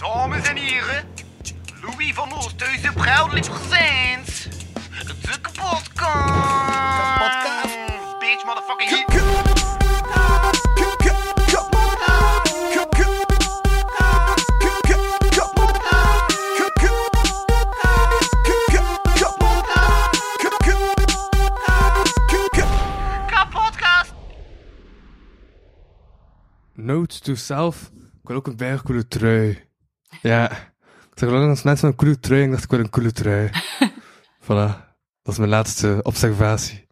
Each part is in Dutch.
Dames en heren, Louis van Oosthuizen proudly presents de kapotkast. Kapotkast. Bitch, motherfucking hit. Note to self. Ik wil ook een bijgekoele trui. Ja. Ik zag lang als mensen een coole trui en ik dacht ik wil een coole trui. voilà. Dat is mijn laatste observatie.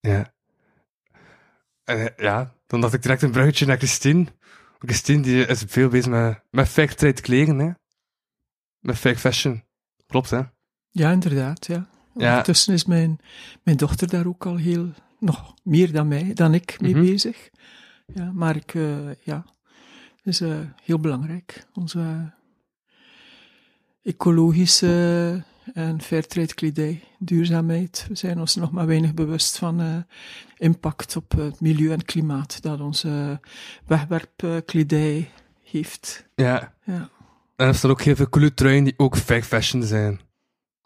Ja. En eh, ja, dan dacht ik direct een bruggetje naar Christine. Christine die is veel bezig met, met fair trade kleren, hè. Met fair fashion. Klopt, hè. Ja, inderdaad, ja. Ja. Ondertussen is mijn, mijn dochter daar ook al heel, nog meer dan mij, dan ik, mee Mhm. bezig. Ja, maar ik, eh, ja, is eh, heel belangrijk. Onze ecologische en fairtrade kledij, duurzaamheid. We zijn ons nog maar weinig bewust van eh, impact op het milieu en klimaat dat onze wegwerpkledij heeft. Ja. Ja. En er staan ook heel veel coole truien die ook fair fashion zijn.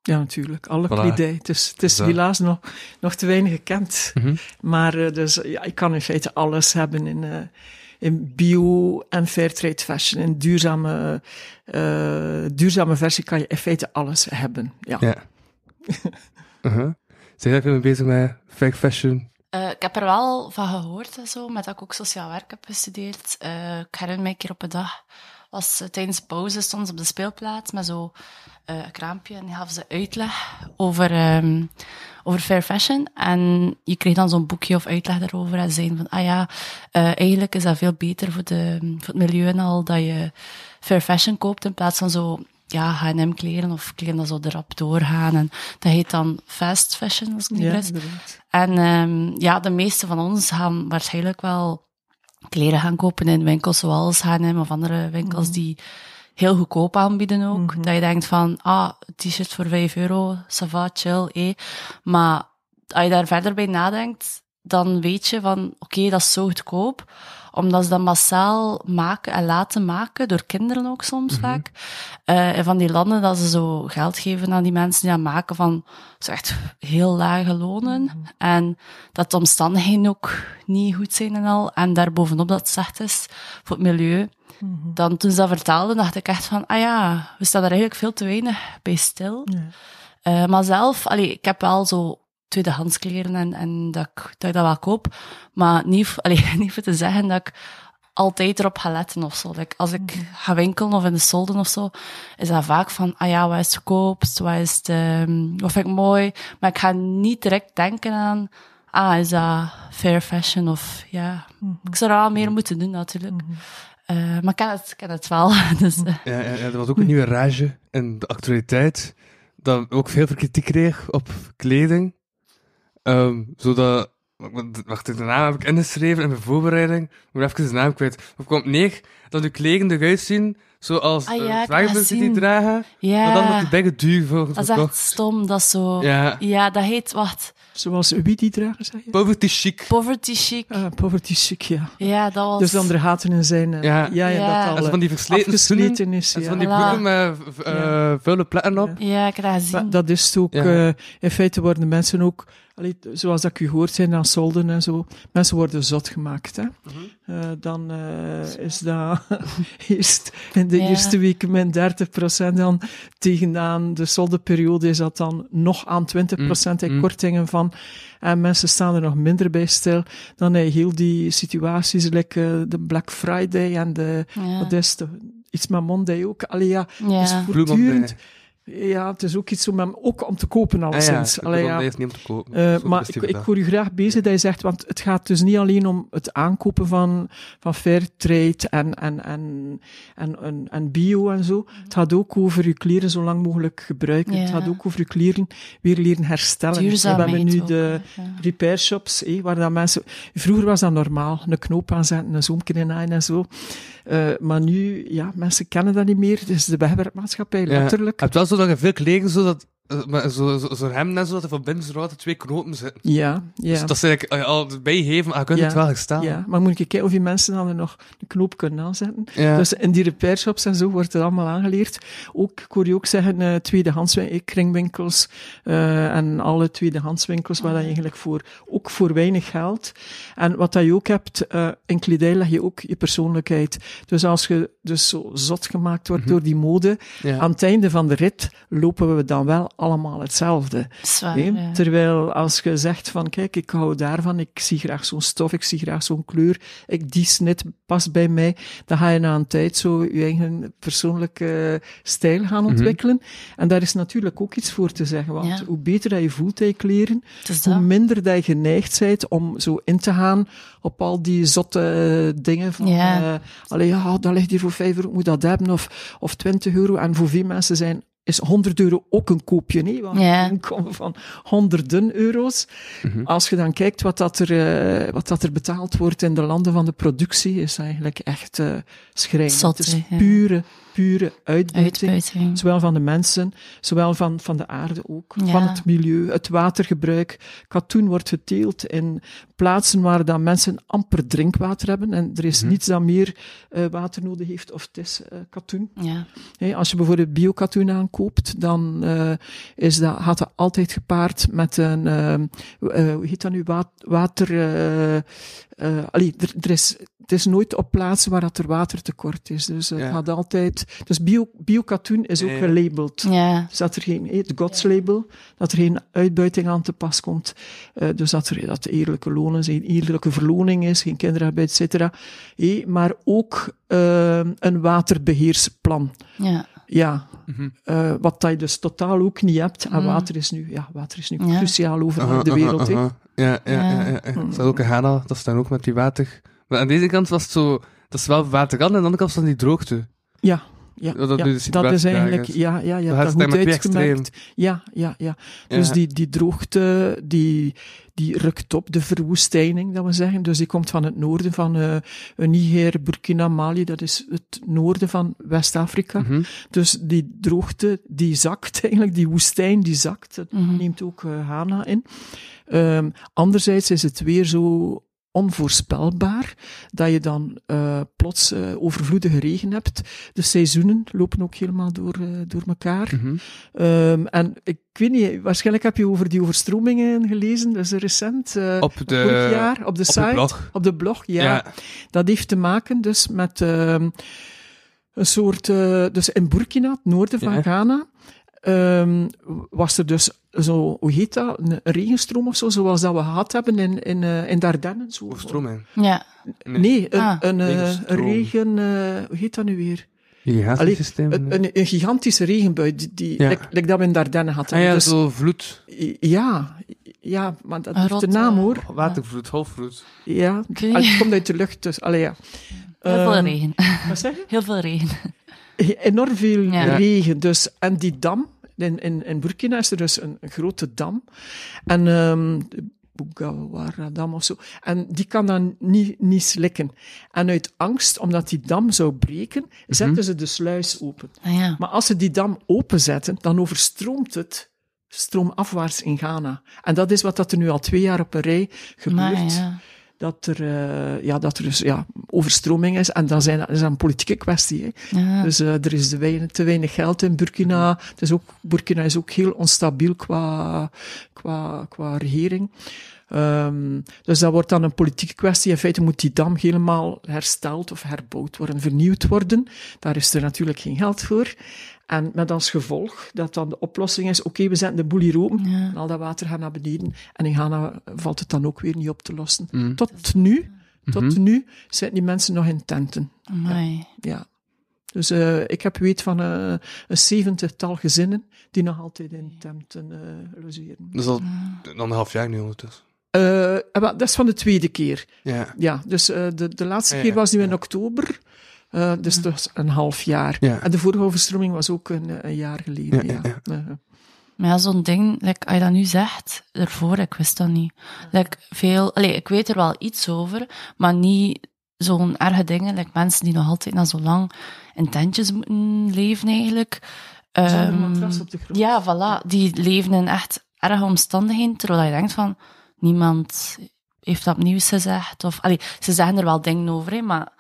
Ja, natuurlijk. Alle Voilà. kledij. Het is, het is Zo. helaas nog, nog te weinig gekend. Mhm. Maar eh, dus, ja, ik kan in feite alles hebben in, eh, in bio- en fairtrade fashion. In duurzame, eh, duurzame versie kan je in feite alles hebben. Ja. Ja. uh-huh. Zijn jij mee bezig met fair fashion? Eh, ik heb er wel van gehoord en zo, met dat ik ook sociaal werk heb gestudeerd. Eh, ik herinner me een keer op een dag, was eh, tijdens pauze, ze op de speelplaats met zo eh, een kraampje en die gaf ze uitleg over, ehm, over fair fashion. En je kreeg dan zo'n boekje of uitleg daarover en ze zeiden van, ah ja, eh, eigenlijk is dat veel beter voor, de, voor het milieu en al, dat je fair fashion koopt in plaats van zo ja, H&M kleren of kleren dat zo erop doorgaan. En dat heet dan fast fashion, als ik niet Ja. En ehm, ja, de meeste van ons gaan waarschijnlijk wel kleren gaan kopen in winkels zoals H&M of andere winkels die heel goedkoop aanbieden ook. Dat je denkt van, ah, t-shirt voor 5 euro, ça va, chill, eh. Maar als je daar verder bij nadenkt, dan weet je van, oké, dat is zo goedkoop omdat ze dat massaal maken en laten maken, door kinderen ook soms vaak. Eh, en van die landen dat ze zo geld geven aan die mensen die dat maken van zo echt heel lage lonen. En dat de omstandigheden ook niet goed zijn en al. En daarbovenop dat het slecht is voor het milieu. Dan toen ze dat vertelden, dacht ik echt van, ah ja, we staan er eigenlijk veel te weinig bij stil. Ja. Eh, maar zelf, allee, ik heb wel zo tweedehands kleren en, en dat, ik, dat ik dat wel koop. Maar niet, allee, niet voor te zeggen dat ik altijd erop ga letten of zo. Like, als ik ga winkelen of in de solden of zo, is dat vaak van, ah ja, wat is het goedkoopst, wat is het, ehm, wat vind ik mooi. Maar ik ga niet direct denken aan, ah, is dat fair fashion of, ja. Ik zou er wel meer moeten doen natuurlijk. Eh, maar ik ken het, ken het wel. dus, eh, Ja, ja, ja, er was ook een nieuwe rage in de actualiteit. Dat ook veel kritiek kreeg op kleding. Ehm, zodat. Wacht, de naam heb ik ingeschreven in mijn voorbereiding. Ik moet even de naam kwijt. Of komt neer dat uw kleren eruit zien zoals Ah ja, uh, die dragen. ja. Maar dan wordt die bijna duur volgens Dat is echt stom, dat is zo... Ja. Ja, dat heet, wacht, Zoals wie die dragen, zeg je? Poverty chic. poverty chic. Ah, poverty chic, ja. Ja, dat was... Dus dan er gaten in zijn. eh, Ja. ja, ja, Ja. dat al En zo van die eh, versleten schoenen. is. En van die Voilà. broeken met eh, Ja. vuile plekken op. Ja. Ik heb dat gezien. Maar dat is het ook, Ja. in feite worden mensen ook, allee, zoals dat ik u hoort zijn aan solden en zo, mensen worden zot gemaakt. Hè? Eh, dan eh, is dat eerst in de Ja. eerste weken min 30%, dan tegenaan de soldenperiode is dat dan nog aan 20% in Mm, mm. kortingen van. En mensen staan er nog minder bij stil. Dan je heel die situaties, like, eh, de Black Friday en de, Ja. wat is het, iets met Monday ook. Allee, ja, Ja. dus Blue voortdurend Monday. Ja, het is ook iets om hem ook om te kopen Ah ja, alleszins. ja. is niet om te kopen. Eh, maar ik, ik hoor u graag bezig dat je zegt, want het gaat dus niet alleen om het aankopen van, van fair trade en, en, en, en, en, en bio en zo. Het gaat ook over je kleren zo lang mogelijk gebruiken. Het gaat ook over je kleren weer leren herstellen. We hebben nu ook, de repair shops, eh, waar dat mensen... Vroeger was dat normaal, een knoop aanzetten, een zoomje inhaaien en zo. Eh, maar nu, ja, mensen kennen dat niet meer. Het is de wegwerpmaatschappij, Ja. letterlijk. Het wel zo dat je veel eh, maar zo, zo, zo hem net zo dat er van binnen twee knopen zitten. Ja, ja. Dus dat is eigenlijk je al bijgeven, maar je kunt Ja. het wel gestaan. ja, maar moet je kijken of die mensen dan er nog de knoop kunnen aanzetten. Ja. Dus in die repairshops en zo wordt het allemaal aangeleerd. Ook, ik hoor je ook zeggen, eh tweedehands win- kringwinkels eh, en alle tweedehandswinkels, waar dat eigenlijk voor, ook voor weinig geld. En wat dat je ook hebt, eh, in kledij leg je ook je persoonlijkheid. Dus als je dus zo zot gemaakt wordt door die mode, Ja. aan het einde van de rit lopen we dan wel allemaal hetzelfde. Zwaar, ja. Terwijl als je zegt van kijk, ik hou daarvan, ik zie graag zo'n stof, ik zie graag zo'n kleur, ik, die snit past bij mij, dan ga je na een tijd zo je eigen persoonlijke stijl gaan ontwikkelen. En daar is natuurlijk ook iets voor te zeggen, want Ja. hoe beter dat je voelt in je kleren, hoe minder dat je geneigd bent om zo in te gaan op al die zotte eh, dingen van, Ja. eh, allee, ja, dat ligt hier voor 5 euro, ik moet dat hebben, of, of 20 euro. En voor veel mensen zijn, is 100 euro ook een koopje, nee? Want Ja. een inkomen van honderden euro's. Als je dan kijkt wat, dat er, eh, wat dat er betaald wordt in de landen van de productie, is eigenlijk echt eh schrijnend. Zot, Het is ja. Pure, uitbuiting. Uitbuiting. Zowel van de mensen, zowel van, van de aarde ook, Ja. van het milieu, het watergebruik. Katoen wordt geteeld in plaatsen waar dan mensen amper drinkwater hebben. En er is niets dat meer eh, water nodig heeft, of het is eh, katoen. Ja. Hè, als je bijvoorbeeld biokatoen aankoopt, dan eh, is dat, gaat dat altijd gepaard met een, hoe heet dat nu, Wa- water, eh, eh, allee, er, er is, het is nooit op plaatsen waar dat er watertekort is. Dus het Ja. gaat altijd, dus bio, biokatoen is ook gelabeld. Ja. Dus dat er geen, het godslabel, dat er geen uitbuiting aan te pas komt. Eh, dus dat er, dat er eerlijke lonen zijn, eerlijke verloning is, geen kinderarbeid, et cetera. Maar ook, eh, een waterbeheersplan. Ja. Ja, Mhm. eh, wat dat je dus totaal ook niet hebt. En Mm. water is nu, ja, water is nu Ja. cruciaal overal in de wereld. hè. aha. Ja, ja, ja. ja, ja. Dat is ook in Ghana, dat is dan ook met die water. Maar aan deze kant was het zo, dat is wel water aan, en aan de andere kant was het die droogte. Ja, ja, dat ja, de dat situatie is eigenlijk, is. ja, ja, ja, Dat dat is goed uitgemerkt. Ja, ja, ja. Dus Ja. die, die droogte, die, die rukt op, de verwoestijning, dat we zeggen. Dus die komt van het noorden van eh Niger, Burkina, Mali, dat is het noorden van West-Afrika. Mhm. Dus die droogte, die zakt eigenlijk, die woestijn, die zakt. Dat Mhm. neemt ook eh, Ghana in. Ehm, anderzijds is het weer zo onvoorspelbaar dat je dan eh, plots eh, overvloedige regen hebt. De seizoenen lopen ook helemaal door, eh, door elkaar. Mhm. Ehm, en ik weet niet, waarschijnlijk heb je over die overstromingen gelezen, dat is recent, Op de, vorig jaar, op de op site. de blog. Op de blog, ja. Ja. Dat heeft te maken dus met ehm, een soort, dus in Burkina, het noorden van Ja. Ghana, ehm, was er dus zo, hoe heet dat, een regenstroom of zo, zoals dat we gehad hebben in, in, eh, in Dardenne. Zo. Overstroming. Ja. Nee, een, Ah. een, eh, een regen, eh, hoe heet dat nu weer? Irrigatiesysteem. Een, een, een gigantische regenbui, die, die Ja. like, like dat we in Dardenne hadden. Ah ja, Dus- zo vloed. ja, ja, maar dat heeft de naam hoor. Watervloed, halfvloed. Ja, Ik weet Ah, het komt uit de lucht, dus, allee ja. Heel veel Ehm, regen. Wat zeg je? Heel veel regen. enorm veel Ja. regen. Dus, en die dam, in, in, in Burkina is er dus een, een grote dam. En um, de Bugawara-dam of zo. En die kan dan niet, niet slikken. En uit angst, omdat die dam zou breken, zetten ze de sluis open. Ah, ja. Maar als ze die dam openzetten, dan overstroomt het stroomafwaarts in Ghana. En dat is wat dat er nu al twee jaar op een rij gebeurt Maar ja. Dat er, eh, ja, dat er dus ja, overstroming is. En dat, zijn, dat is een politieke kwestie. Hè. Ja. Dus eh, er is te weinig, te weinig geld in Burkina. Het is ook, Burkina is ook heel onstabiel qua, qua, qua regering. Ehm, dus dat wordt dan een politieke kwestie. In feite moet die dam helemaal hersteld of herbouwd worden, vernieuwd worden. Daar is er natuurlijk geen geld voor. En met als gevolg dat dan de oplossing is, oké, we zetten de boel hier open, Ja. en al dat water gaat naar beneden. En in Ghana valt het dan ook weer niet op te lossen. Mm. Tot nu, tot Mhm. nu zitten die mensen nog in tenten. Amai. Ja. Dus eh, ik heb weet van eh, een zeventigtal gezinnen die nog altijd in tenten eh logeren. Dat is al anderhalf jaar nu ondertussen. Wel, dat is van de tweede keer. Ja. Ja, dus eh, de, de laatste Ja, keer was nu in ja. oktober. Eh, dus dat is een half jaar. Ja. En de vorige overstroming was ook een, een jaar geleden. Ja, Ja, ja, Eh, Maar ja, zo'n ding, like, als je dat nu zegt, ervoor, ik wist dat niet. Like, veel, allee, ik weet er wel iets over, maar niet zo'n erge dingen, like mensen die nog altijd na zo lang in tentjes moeten leven eigenlijk. Zonder Ehm, matras op de grond. ja, voilà. Die leven in echt erge omstandigheden, terwijl je denkt van, niemand heeft dat nieuws gezegd. Of, allee, ze zeggen er wel dingen over, hè, maar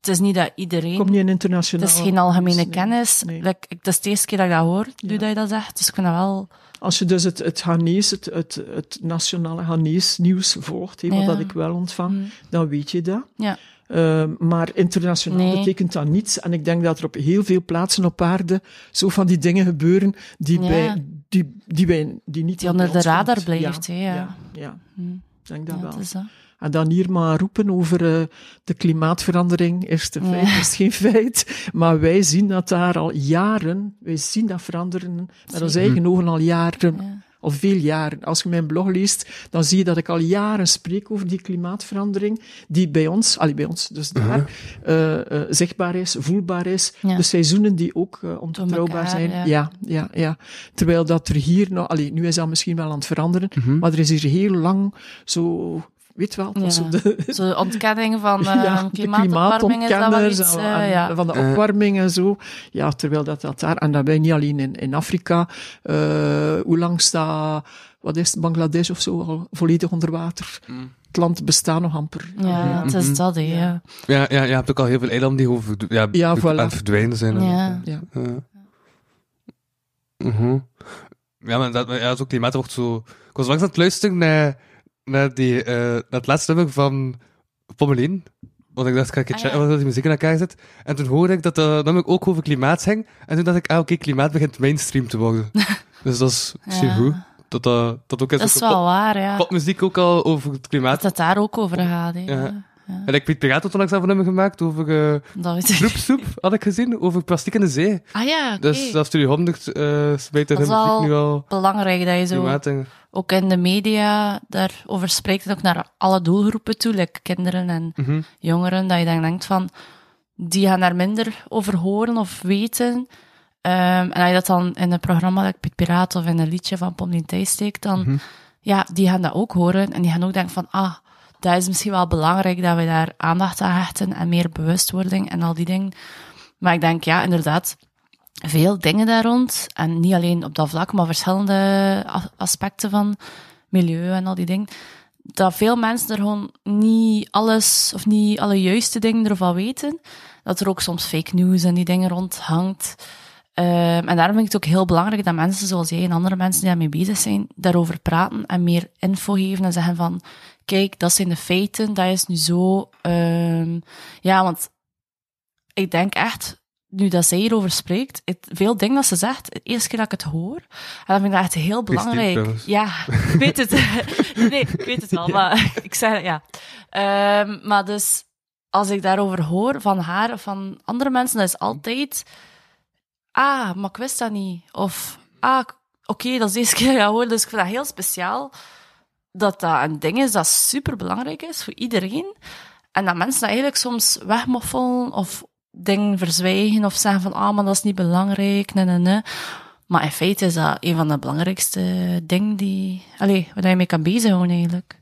het is niet dat iedereen... Komt niet in internationaal. het is geen algemene nee. kennis. nee. Like, ik- het is de eerste keer dat ik dat hoor, nu Ja. dat je dat zegt. Dus ik vind dat wel... Als je dus het, het het, het, het nationale Ghanese nieuws volgt, hè, wat Ja. dat ik wel ontvang, Mm. dan weet je dat. Ja. Ehm, maar internationaal Nee. betekent dat niets. En ik denk dat er op heel veel plaatsen op aarde zo van die dingen gebeuren die, Ja. bij, die, die, wij, die niet Die onder de radar komt. blijft, ja. ja. ja, ik denk dat wel. dat. En dan hier maar roepen over eh, de klimaatverandering. Is het een feit, Ja. is het geen feit. Maar wij zien dat daar al jaren, wij zien dat veranderen met onze eigen ogen al jaren, Ja. al veel jaren. Als je mijn blog leest, dan zie je dat ik al jaren spreek over die klimaatverandering, die bij ons, allee, bij ons, dus daar, eh, eh, zichtbaar is, voelbaar is. Ja. De seizoenen die ook onbetrouwbaar zijn. ja. Ja, ja, ja. Terwijl dat er hier nog, allee, nu is dat misschien wel aan het veranderen, Mhm. maar er is hier heel lang zo, weet wel, Ja. zo de, Zo ontkenning van uh, ja, klimaatopwarming is dat wel iets... eh, en ja. van de Eh. opwarming en zo. Ja, terwijl dat, dat daar, en dat wij niet alleen in, in Afrika, eh, hoe lang staat, wat is het, Bangladesh of zo, al volledig onder water. Mm. Het land bestaat nog amper. Ja, het is Mhm. dat, hè, ja. Ja, ja, je hebt ook al heel veel eilanden die verdw- ja, Ja, aan het verdwijnen zijn. Ja. Ja. Ja. Mhm. Ja, maar dat, ja, zo klimaat wordt zo... Ik was langs aan het luisteren naar, die, eh, naar het laatste nummer van Pommelien. Want ik dacht, ga ik Ah, checken ja. die muziek in elkaar zit. En toen hoorde ik dat dat nummer ook over klimaat ging. En toen dacht ik, ah, oké, klimaat begint mainstream te worden. dus dat is Ja. goed. Dat, dat, dat ook Dat is wel waar, ja. popmuziek ook al over het Dat klimaat. het daar ook over gaat. Ja. Ja. En ik Piet Piraat had onlangs zelf een nummer gemaakt over uh, ik. groepsoep, had ik gezien, over plastic in de zee. Ah ja. Dus dat Studio 100 uh, smijt er Dat in is muziek wel nu al belangrijk dat je zo ook in de media daarover spreekt en ook naar alle doelgroepen toe, like kinderen en Mhm. jongeren, dat je dan denkt van, die gaan daar minder over horen of weten. Ehm, en als je dat dan in een programma, like Piet Piraat of in een liedje van Pommelien Thijs steekt, dan, Mhm. ja, die gaan dat ook horen en die gaan ook denken van, ah, dat is misschien wel belangrijk dat we daar aandacht aan hechten en meer bewustwording en al die dingen. Maar ik denk, ja, inderdaad, veel dingen daar rond. En niet alleen op dat vlak, maar verschillende aspecten van milieu en al die dingen. Dat veel mensen er gewoon niet alles, of niet alle juiste dingen ervan weten. Dat er ook soms fake news en die dingen rond hangt. Ehm, en daarom vind ik het ook heel belangrijk dat mensen zoals jij en andere mensen die daarmee bezig zijn, daarover praten en meer info geven en zeggen van, kijk, dat zijn de feiten, dat is nu zo. Ehm, ja, want ik denk echt, nu dat zij hierover spreekt, het, veel dingen dat ze zegt, de eerste keer dat ik het hoor, en dat vind ik dat echt heel belangrijk. Ja, ik weet het. nee, ik weet het wel, maar ik zeg het, ja. Ehm, maar dus, als ik daarover hoor van haar of van andere mensen, dat is altijd, ah, maar ik wist dat niet. Of, ah, oké, dat is de eerste keer dat ik hoor, dus ik vind dat heel speciaal dat dat een ding is dat super belangrijk is voor iedereen. En dat mensen dat eigenlijk soms wegmoffelen of dingen verzwijgen of zeggen van, ah, maar dat is niet belangrijk, nee, nee, nee. Maar in feite is dat een van de belangrijkste dingen die, allee, waar je mee kan bezighouden eigenlijk.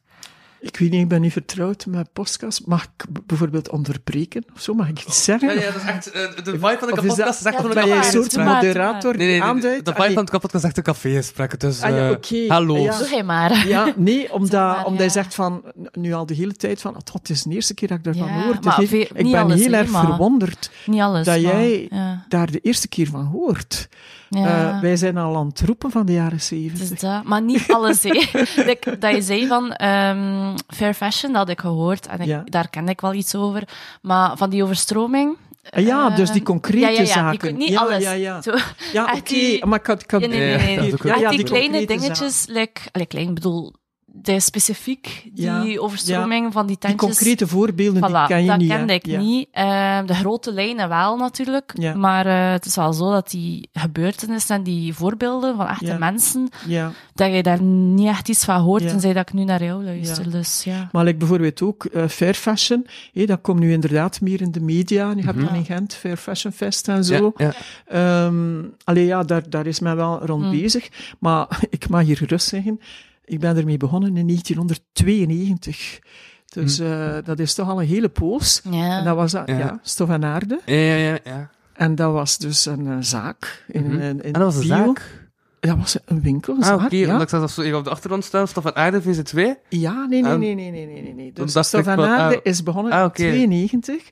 Ik weet niet, ik ben niet vertrouwd met podcast. Mag ik bijvoorbeeld onderbreken of zo? Mag ik iets zeggen? Ja, ja, dat is echt... eh, de vibe van de is echt Ja, gewoon ben een soort moderator Nee, nee, de Ah, vibe nee. van de kapotkast is echt een cafégesprek. Dus, Ah, ja, eh, hallo. Ja. Doe jij maar. Ja, nee, omdat, maar, omdat hij zegt van, nu al de hele tijd van, oh, het is de eerste keer dat ik daarvan Ja, hoor. Veel- ik ben heel erg verwonderd Niet alles. dat maar, jij ja, daar de eerste keer van hoort. ja. Eh, wij zijn al aan het roepen van de jaren zeventig. is dat, maar niet alles. hè. Like, dat je zei van ehm, fair fashion, dat had ik gehoord. En ik, Ja. daar kende ik wel iets over. Maar van die overstroming... Ah ja, dus die ehm, concrete ja, ja, ja, zaken. niet ja, alles. Ja, ja. Zo, ja echt oké, maar ik had... Ik had nee, nee, nee. Ja, dat die, kleine dingetjes, like, klein, ik bedoel, de specifiek, die Ja, overstroming van die Die tentjes. concrete voorbeelden, die je dat niet. kende ik Ja. niet. Ehm, de grote lijnen wel natuurlijk. Ja. Maar eh, het is wel zo dat die gebeurtenissen en die voorbeelden van echte Ja. mensen, Ja. dat je daar niet echt iets van hoort, Ja. tenzij dat ik nu naar jou luister. Ja. Dus ja. Maar like bijvoorbeeld ook eh, fair fashion, dat komt nu inderdaad meer in de media. Je hebt dan in Gent Fair Fashion Fest en zo. Ja, ja. Ehm, allee, ja, daar, daar is men wel rond Mm. bezig. Maar ik mag hier gerust zeggen, ik ben ermee begonnen in 1992. Dus eh, dat is toch al een hele poos. Ja. En dat was dat, Ja. ja. stof en aarde. Ja, ja, ja, ja. En dat was dus een eh, zaak. In, Mhm. in, in En dat was een Bio. zaak? Dat was een winkel, een Ah, oké. ja. Omdat ik zag dat zo even op de achtergrond staan, Stof van Aarde, VZ2. Ja, nee, nee, En- nee, nee, nee, nee, nee. nee. Dus Stof van, Aarde ah. is begonnen Ah, in oké. 92.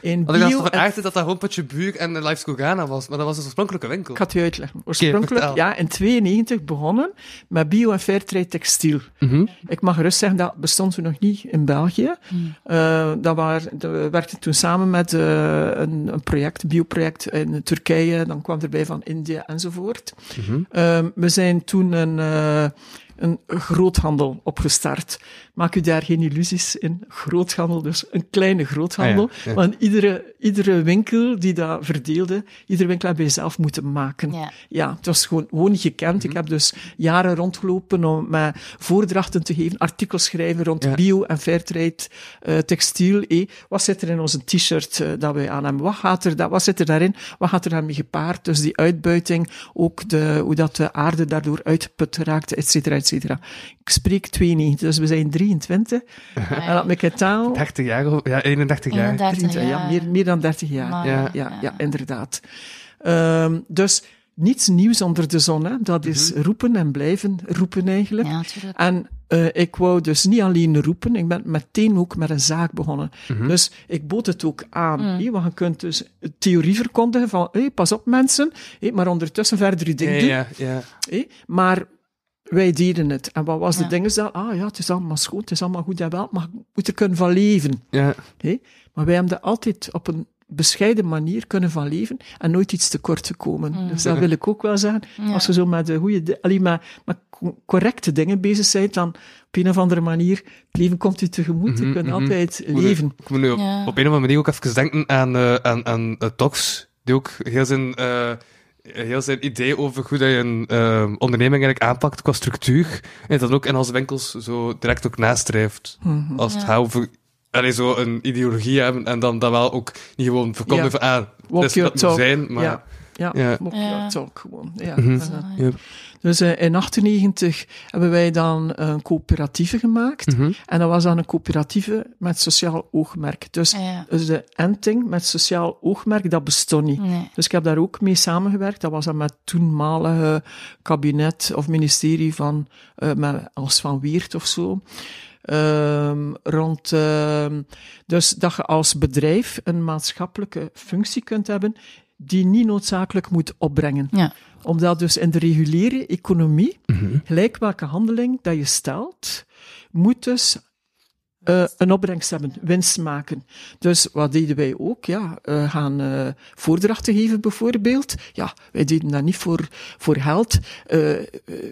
In Want ik dacht van Aarde dat dat gewoon Buur en Life School Ghana was. Maar dat was dus een oorspronkelijke winkel. Ik ga het je uitleggen. Oorspronkelijk, ja, in 92 begonnen met bio- en fairtrade textiel. Mhm. Ik mag gerust zeggen, dat bestond toen nog niet in België. Eh, dat waren, we werkten toen samen met eh, een, een project, een bioproject in Turkije. Dan kwam erbij van India enzovoort. Mhm. Ehm, we zijn toen een, eh, een groothandel opgestart. Maak u daar geen illusies in. Groothandel, dus een kleine groothandel. Ah ja, ja. Want iedere, iedere winkel die dat verdeelde, iedere winkel heb je zelf moeten maken. Ja. Ja, het was gewoon, gewoon niet gekend. Mhm. Ik heb dus jaren rondgelopen om met voordrachten te geven, artikels schrijven rond Ja. bio- en fairtrade eh, textiel. Eh, wat zit er in onze t-shirt eh, dat wij aan hebben? Wat, gaat er, dat, wat zit er daarin? Wat gaat er daarmee gepaard? Dus die uitbuiting, ook de, hoe dat de aarde daardoor uitgeput raakt, et cetera, et cetera. Ik spreek 92, dus we zijn 23. En dat met taal... 30 jaar, ja, 31 jaar. 31 23, ja, meer, meer dan 30 jaar. Maar- Ja. Ja, ja, inderdaad. Ehm, dus niets nieuws onder de zon. Hè. Dat is roepen en blijven roepen eigenlijk. Ja, natuurlijk. En eh, ik wou dus niet alleen roepen, ik ben meteen ook met een zaak begonnen. Mhm. Dus ik bood het ook aan. hè, want je kunt dus theorie verkondigen van, hey, pas op mensen, hè, maar ondertussen verder je ding Ja, doen. ja. Maar wij deden het. En wat was Ja. de ding? Dat, ah ja, het is allemaal schoon, het is allemaal goed en wel, maar je moet er kunnen van leven. ja. Hè? Maar wij hebben er altijd op een bescheiden manier kunnen van leven en nooit iets tekort gekomen. Dus dat wil ik ook wel zeggen. Ja. Als je zo met de goede, alleen maar met co- correcte dingen bezig bent, dan op een of andere manier, het leven komt u tegemoet. Je Mhm, kunt mhm. altijd Ik moet nu- leven. Ik moet nu op, Ja. op een of andere manier ook even denken aan, eh aan, aan eh, Tox, die ook heel zijn, eh, heel zijn idee over hoe dat je een eh, onderneming eigenlijk aanpakt qua structuur, en dat ook in onze winkels zo direct ook nastreeft. Mhm. Als het Ja. gaat over allee, zo een ideologie hebben en dan dat wel ook niet gewoon verkondigen van, ah, Walk dat is moet talk. zijn, maar... Ja. Ja, Ja. walk Ja. your talk gewoon. Ja. Mhm. Dus in 98 hebben wij dan een coöperatieve gemaakt. Mhm. En dat was dan een coöperatieve met sociaal oogmerk. Dus, Ja. dus de enting met sociaal oogmerk, dat bestond niet. Nee. Dus ik heb daar ook mee samengewerkt. Dat was dan met toenmalige kabinet of ministerie van, eh met, als van Weert of zo. Ehm, rond, ehm, dus dat je als bedrijf een maatschappelijke functie kunt hebben die niet noodzakelijk moet opbrengen. Ja. Omdat dus in de reguliere economie, Mhm. gelijk welke handeling dat je stelt, moet dus eh, een opbrengst hebben, winst maken. Dus wat deden wij ook? Ja, eh, gaan eh, voordrachten geven bijvoorbeeld. Ja, wij deden dat niet voor, voor geld. Eh,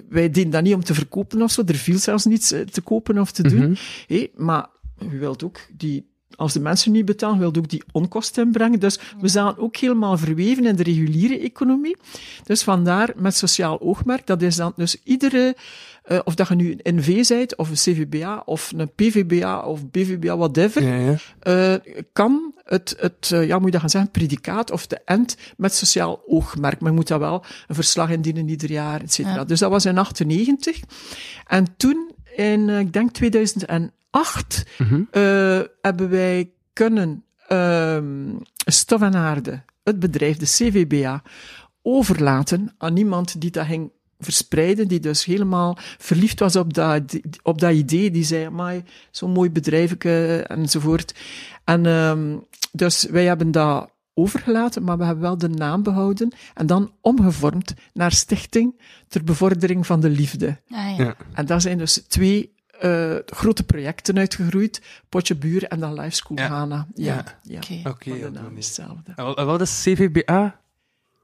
wij deden dat niet om te verkopen of zo. Er viel zelfs niets te kopen of te doen. Mhm. Maar je wilt ook die, als de mensen niet betalen, je wilt ook die onkosten inbrengen. Dus we zijn ook helemaal verweven in de reguliere economie. Dus vandaar met sociaal oogmerk, dat is dan dus iedere, eh, of dat je nu een NV bent, of een CVBA, of een PVBA, of BVBA, whatever, Ja, ja. eh, kan het, het eh, ja, moet je dat gaan zeggen, predicaat of de end met sociaal oogmerk. Maar je moet dat wel een verslag indienen ieder jaar, et cetera. Ja. Dus dat was in 98. En toen, in, eh, ik denk 2008, Mhm. eh, hebben wij kunnen ehm stof en aarde, het bedrijf, de CVBA, overlaten aan iemand die dat ging verspreiden, die dus helemaal verliefd was op dat, op dat idee, die zei, maar zo'n mooi bedrijfje enzovoort. En ehm dus wij hebben dat overgelaten, maar we hebben wel de naam behouden en dan omgevormd naar Stichting ter Bevordering van de Liefde. Ah, ja. Ja. En daar zijn dus twee eh, grote projecten uitgegroeid. Potje Buur en dan Life School Ja. Ghana. Ja, Ja. ja. Oké. Oké, Maar de naam is hetzelfde. En wat is CVBA?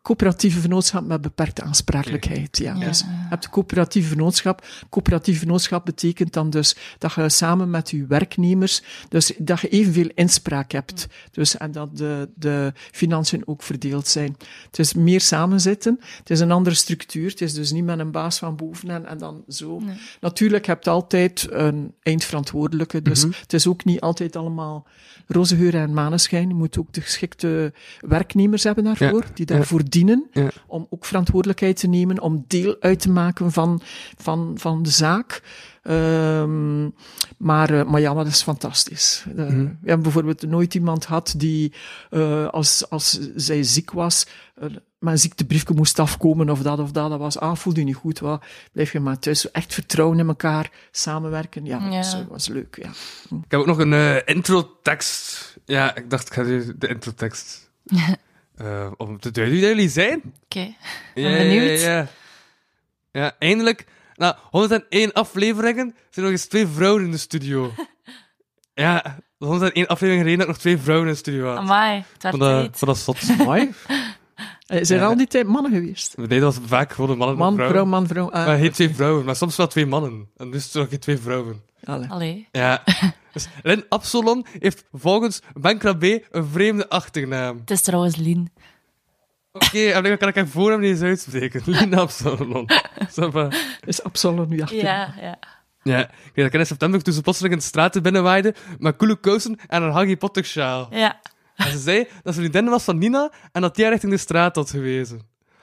Coöperatieve vennootschap met beperkte aansprakelijkheid. Ja. Ja. Dus je hebt een coöperatieve vennootschap. Coöperatieve vennootschap betekent dan dus dat je samen met je werknemers, dus dat je evenveel inspraak hebt. Dus, en dat de, de financiën ook verdeeld zijn. Het is meer samenzitten. Het is een andere structuur. Het is dus niet met een baas van boven en, en dan zo. Natuurlijk heb je altijd een eindverantwoordelijke. Dus het is ook niet altijd allemaal roze geur en maneschijn. Je moet ook de geschikte werknemers hebben daarvoor, Ja. die daarvoor verdienen, Ja. om ook verantwoordelijkheid te nemen, om deel uit te maken van, van, van de zaak. Ehm, maar, eh, maar ja, maar dat is fantastisch. Eh, Mhm. We hebben bijvoorbeeld nooit iemand gehad die, eh, als, als zij ziek was, maar een ziektebriefje moest afkomen of dat of dat. Dat was, ah, voel je niet goed, wat, blijf je maar thuis. Echt vertrouwen in elkaar, samenwerken. Ja, dat was, Ja. was leuk, ja. Ik heb ook nog een intro-tekst. Ja, ik dacht, ik ga de intro-tekst. eh, om te duiden wie jullie zijn. Oké. Ja, benieuwd. Ja, ja. ja, eindelijk. Na 101 afleveringen zijn er nog eens twee vrouwen in de studio. ja, 101 afleveringen geleden dat ik nog twee vrouwen in de studio had. Amai, het werd Van dat, dat zot. Eh, Zijn er Ja. al die tijd mannen geweest? Nee, dat was vaak gewoon een man en een Man, vrouw. vrouw, man, vrouw. Ah, Maar geen twee vrouwen, maar soms wel twee mannen. En er nog geen twee vrouwen. allee. Allee. Ja. dus Lynn Absalon heeft volgens Ben Krabbe een vreemde achternaam. Het is trouwens Lien. Oké, en dan kan ik haar voornaam niet eens uitspreken. Lynn Absalon. Is Absalom nu achter? Ja, ja. Ja, ik weet dat ik in september toen ze plotseling in de straten binnenwaaide met coole kousen en een Harry Potter sjaal. Ja. En ze zei dat ze vriendin was van Nina en dat die richting de straat had gewezen.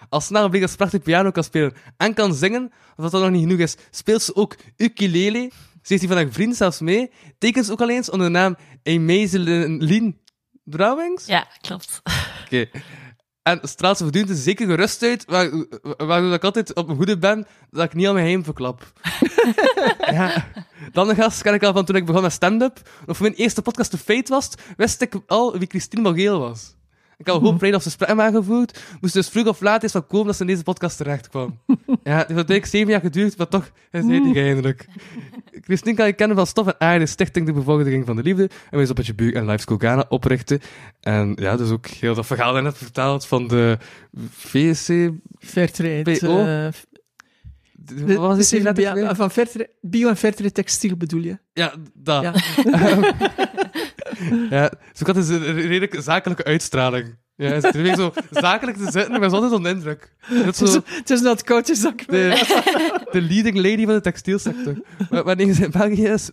Al snel bleek dat ze prachtig piano kan spelen en kan zingen, of dat nog niet genoeg is, speelt ze ook ukulele. Ze heeft die van haar vriend zelfs mee. Tekent ze ook al eens onder de naam Amazelin Drawings. Ja, klopt. Oké. En straalt ze voortdurend een zekere gerust uit, waar, waardoor ik altijd op mijn goede ben, dat ik niet al mijn heim verklap. ja. Dan een gast ken ik al van toen ik begon met stand-up. Of mijn eerste podcast de Fate was, wist ik al wie Christine Morgeel was. Ik had gewoon vreemd of ze gesprekken aangevoerd. Moest dus vroeg of laat eens van komen dat ze in deze podcast terecht kwam. ja, het heeft uiteindelijk zeven jaar geduurd, maar toch, hij zei het eindelijk. Christine kan je kennen van Stof en Aarde, Stichting de Bevordering van de Liefde. En wij op het Buur en Live Ghana oprichten. En ja, dus ook heel dat verhaal je net verteld van de VSC... Fairtrade. PO? eh, de- Wat was het van Fairtrade, bio- en Fairtrade textiel bedoel je? Ja, dat. Ja. Ja, dus ik had dus een redelijk zakelijke uitstraling. Ja, is weer zo zakelijk te zitten, maar zonder zo'n indruk. Dat is zo Het is dat koudje zak. de, de leading lady van de textielsector. Maar Wanneer ze in België is,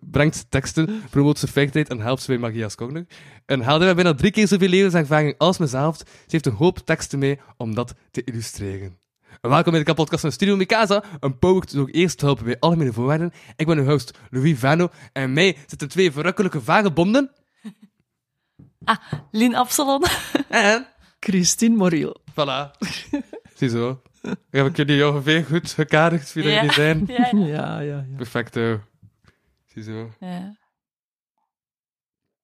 brengt teksten, promoot ze fairtrade en helpt ze bij Magia's Corner. En haalde mij bijna drie keer zoveel levenservaring als mezelf. Ze heeft een hoop teksten mee om dat te illustreren. Welkom bij de podcast van Studio Mikasa, een power door eerst te helpen bij algemene voorwaarden. Ik ben uw host Louis Vano en mij zitten twee verrukkelijke vagebonden. Lien Absalon. En, Christine Moriel. voilà. Ziezo. Heb ik jullie ongeveer goed gekaderd wie Ja. jullie zijn? Ja, ja. Ja, ja, ja. Perfecto. Ziezo. ja.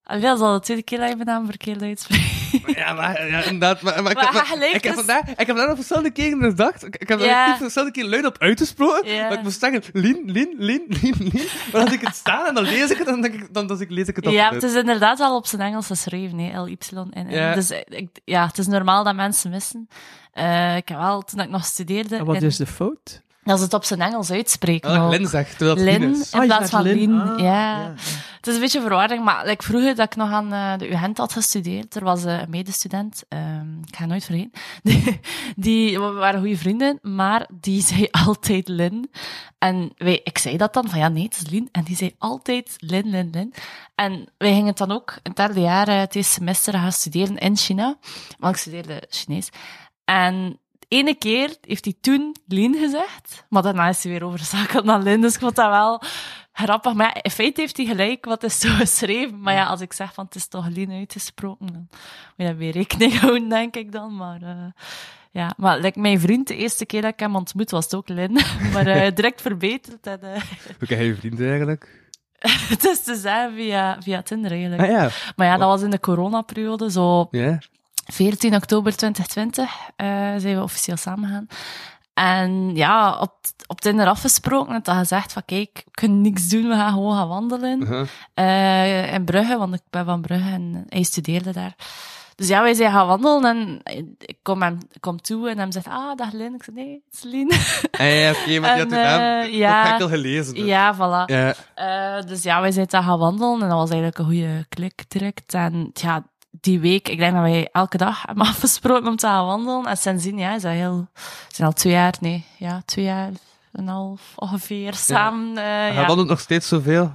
Alweer, dat is al de tweede keer dat je mijn naam verkeerd uitspreekt. Ja, maar ja, inderdaad. Maar, maar, ik, Maar heb- maar- ik, heb vandaag, ik heb daar nog verschillende keren gedacht. Ik, ik heb daar Ja. niet verschillende keer luid op uitgesproken. Ja. Maar ik moest zeggen, Lien, Lien, Lien, Lien, Lien. Maar als ik het sta en dan lees ik het, dan, denk ik, dan, dan lees ik het op. Ja, het is inderdaad wel op zijn Engels geschreven, hè. L-Y-N. Ja. Dus eh, ik, ja, het is normaal dat mensen missen. Eh, ik heb wel, toen ik nog studeerde, En wat in- is de fout? Dat ze het op zijn Engels uitspreken. Ah. Lin zegt, terwijl het Lien Lin is. in Ah, plaats van Lin. Ah, ja. ja. Het is een beetje verwarring, maar like, vroeger dat ik nog aan eh, de UGent had gestudeerd, er was eh, een medestudent, ehm, ik ga het nooit vergeten, die, die, we waren goede vrienden, maar die zei altijd Lin. En wij, ik zei dat dan, van ja, nee, het is Lin. En die zei altijd Lin, Lin, Lin. En wij gingen dan ook in het derde jaar, eh, het eerste semester, gaan studeren in China. Want ik studeerde Chinees. En de ene keer heeft hij toen Lin gezegd, maar daarna is hij weer overzakeld naar Lin. Dus ik vond dat wel grappig. Maar ja, in feite heeft hij gelijk, wat is zo geschreven. Maar ja, als ik zeg van het is toch Lin uitgesproken, dan moet je daar weer rekening houden, denk ik dan. Maar eh, ja, maar like, mijn vriend, de eerste keer dat ik hem ontmoet, was het ook Lin. maar eh, direct verbeterd. En, eh, Hoe ken je je vrienden eigenlijk? het is te zeggen via, via Tinder eigenlijk. Ah ja. Maar ja, dat was in de coronaperiode, zo Ja. 14 oktober 2020 eh, zijn we officieel samengegaan. En ja, op, op Tinder afgesproken en dat gezegd van kijk, we kunnen niks doen, we gaan gewoon gaan wandelen. Eh, in Brugge, want ik ben van Brugge en hij studeerde daar. Dus ja, wij zijn gaan wandelen en ik kom hem ik kom toe en hij zegt, ah, dag Lin. Ik zeg, nee, het is. Ah ja, oké, maar die had de naam. eh, ja. Heb ik al gelezen. dus. ja, voilà. Eh, dus ja, wij zijn daar gaan wandelen en dat was eigenlijk een goede klik direct. En ja, die week, ik denk dat wij elke dag hebben afgesproken om te gaan wandelen. En sindsdien, ja, is dat heel, zijn al twee jaar, nee, ja, twee jaar en een half ongeveer samen. eh, Hij ja. wandelt nog steeds zoveel.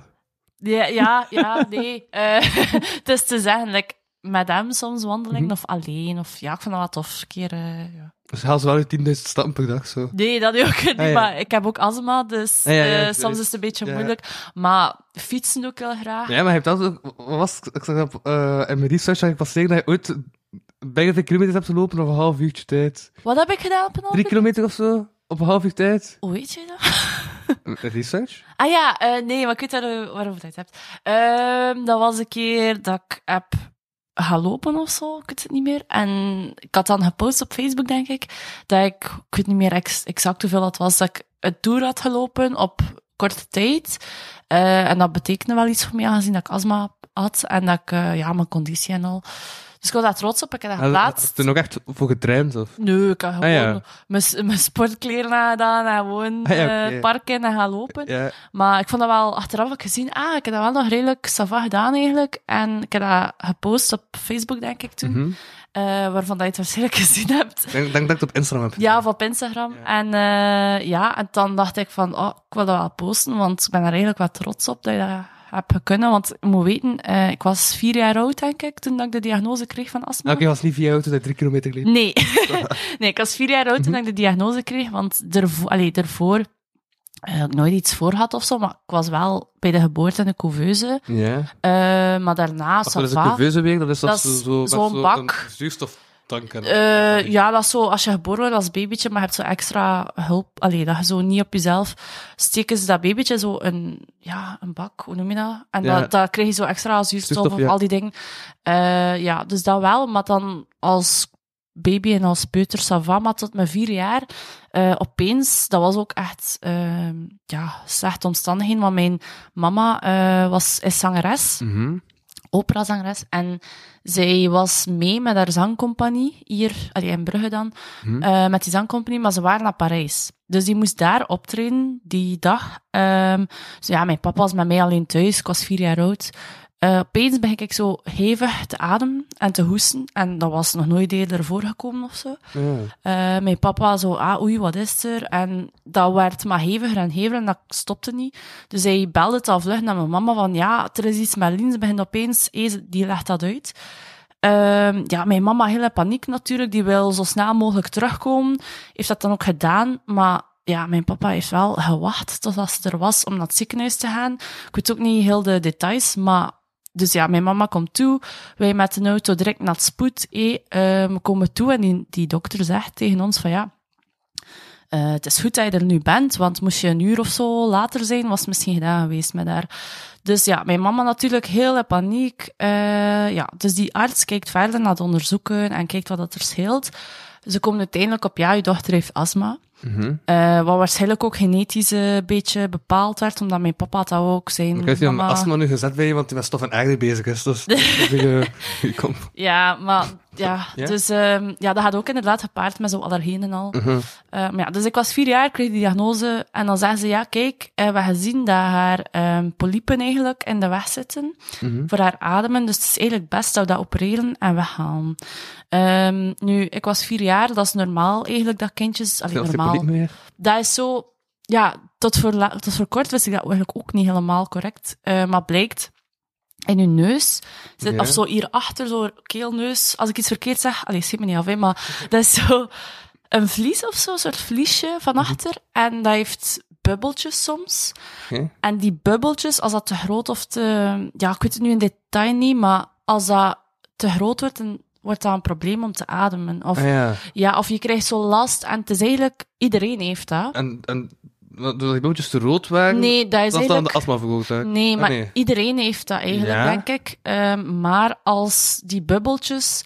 Ja, ja, ja, nee. Eh, het is te zeggen, like, met hem soms wandelen Mhm. of alleen. Of ja, ik vind dat wel tof. Een keer, eh, ja. Dus haal ze wel je 10.000 stappen per dag, zo. Nee, dat ook niet. Ah, ja. Maar ik heb ook astma, dus Ah, ja, ja, eh, soms is het een beetje moeilijk. Maar fietsen ook heel graag. Ja, maar je hebt altijd... Wat was Ik zag op... eh in mijn research zag ik passeren dat je ooit bijna veel kilometers hebt gelopen op een half uurtje tijd. Wat heb ik gedaan op een Drie half kilometer of zo? Op een half uur tijd? Hoe weet je dat? Research? Ah ja, nee, maar ik weet waarover je het hebt. Ehm, dat was een keer dat ik heb gaan lopen of zo, ik weet het niet meer. En ik had dan gepost op Facebook, denk ik, dat ik, ik weet niet meer ex- exact hoeveel dat was, dat ik een tour had gelopen op korte tijd. Eh, en dat betekende wel iets voor mij, aangezien dat ik astma had en dat ik, eh, ja, mijn conditie en al. Dus ik was daar trots op, ik heb dat Heb je geplaatst. er nog echt voor getraind, of? Nee, ik heb gewoon Ah, ja. mijn, mijn sportkleren aangedaan en gewoon Ah, ja, eh, oké. het park in en gaan lopen. Ja. Maar ik vond dat wel, achteraf heb ik gezien, ah, ik heb dat wel nog redelijk sava gedaan eigenlijk. En ik heb dat gepost op Facebook, denk ik toen. Mhm. eh, waarvan dat je het waarschijnlijk gezien hebt. Ik denk, denk dat ik het op Instagram heb Ja, of op Instagram. En eh, ja, en dan dacht ik van, oh, ik wil dat wel posten, want ik ben er eigenlijk wel trots op dat je dat hebt kunnen. Want je moet weten, eh, ik was vier jaar oud, denk ik, toen dat ik de diagnose kreeg van astma. Oké, was niet via auto, dat drie kilometer liep. Nee. nee, ik was vier jaar oud toen ik de diagnose kreeg, want daarvoor, allee, daarvoor eh, had ik nooit iets voor had of zo, maar ik was wel bij de geboorte in de couveuse. Ja. Eh, maar daarna, Wat is ça va. een couveuse weer? Dat is dat Dat zo, is zo, zo bak. Een zuurstoftank. Eh, ja, dat is zo, als je geboren wordt als babytje, maar je hebt zo extra hulp, allee, dat je zo niet op jezelf, steken ze dat babytje zo een, ja, een bak, hoe noem je dat? En Ja. dat, dat krijg je zo extra zuurstof, of ja. al die dingen. Eh, ja, dus dat wel, maar dan als baby en als peuter, ça va, maar tot mijn vier jaar, eh, opeens, dat was ook echt, eh, ja, slechte omstandigheden, want mijn mama eh, was, is zangeres Mhm. operazangeres. En zij was mee met haar zangcompagnie, hier allee, in Brugge dan, Mhm. eh, met die zangcompagnie, maar ze waren naar Parijs. Dus die moest daar optreden, die dag. Ehm, dus ja, mijn papa was met mij alleen thuis, ik was vier jaar oud. Eh, opeens begin ik zo hevig te ademen en te hoesten. En dat was nog nooit eerder voorgekomen of zo. Ja. Eh, mijn papa zo, ah, oei, wat is er? En dat werd maar heviger en heviger en dat stopte niet. Dus hij belde het al vlug naar mijn mama van, ja, er is iets met Lien. Ze begint opeens, die legt dat uit. Ehm, ja, mijn mama heel in paniek natuurlijk. Die wil zo snel mogelijk terugkomen. Heeft dat dan ook gedaan. Maar ja, mijn papa heeft wel gewacht totdat ze er was om naar het ziekenhuis te gaan. Ik weet ook niet heel de details, maar... Dus ja, mijn mama komt toe. Wij met de auto direct naar het spoed. Hé, eh, we komen toe en die, die dokter zegt tegen ons van ja... eh, het is goed dat je er nu bent, want moest je een uur of zo later zijn, was het misschien gedaan geweest met haar. Dus ja, mijn mama natuurlijk heel in paniek. Eh, ja, dus die arts kijkt verder naar de onderzoeken en kijkt wat dat er scheelt. Ze komen uiteindelijk op, ja, je dochter heeft astma. Mhm. Eh, wat waarschijnlijk ook genetisch eh, een beetje bepaald werd, omdat mijn papa dat ook zijn. Ik niet of mama... astma nu gezet bij je, want die met stof en aarde bezig is. Dus is je komt. Ja, maar ja, Ja? dus ehm, ja, dat gaat ook inderdaad gepaard met zo allergenen en al. Mhm. Eh, maar ja, dus ik was vier jaar, kreeg die diagnose en dan zeggen ze, ja, kijk, eh, we hebben gezien dat haar ehm polypen eigenlijk in de weg zitten Mhm. voor haar ademen, dus het is eigenlijk best dat we dat opereren en weghalen. Ehm, nu, ik was vier jaar, dat is normaal eigenlijk dat kindjes, allee, normaal, dat is zo, ja, tot voor, la- tot voor kort wist ik dat eigenlijk ook niet helemaal correct, Eh, maar blijkt in je neus, zit, Ja. of zo hierachter, zo keelneus, als ik iets verkeerd zeg, allee, schiet me niet af, hè, maar dat is zo een vlies of zo, een soort vliesje van achter, en dat heeft bubbeltjes soms. En die bubbeltjes, als dat te groot of te, ja, ik weet het nu in detail niet, maar als dat te groot wordt, dan wordt dat een probleem om te ademen. Of, Ah ja. ja, of je krijgt zo last, en het is eigenlijk, iedereen heeft dat. En, en doordat die bootjes te rood waren, Nee, dat is dat dan de eigenlijk... astma veroorzaakt. Nee, Ah, maar nee. iedereen heeft dat eigenlijk, Ja? denk ik. Ehm, maar als die bubbeltjes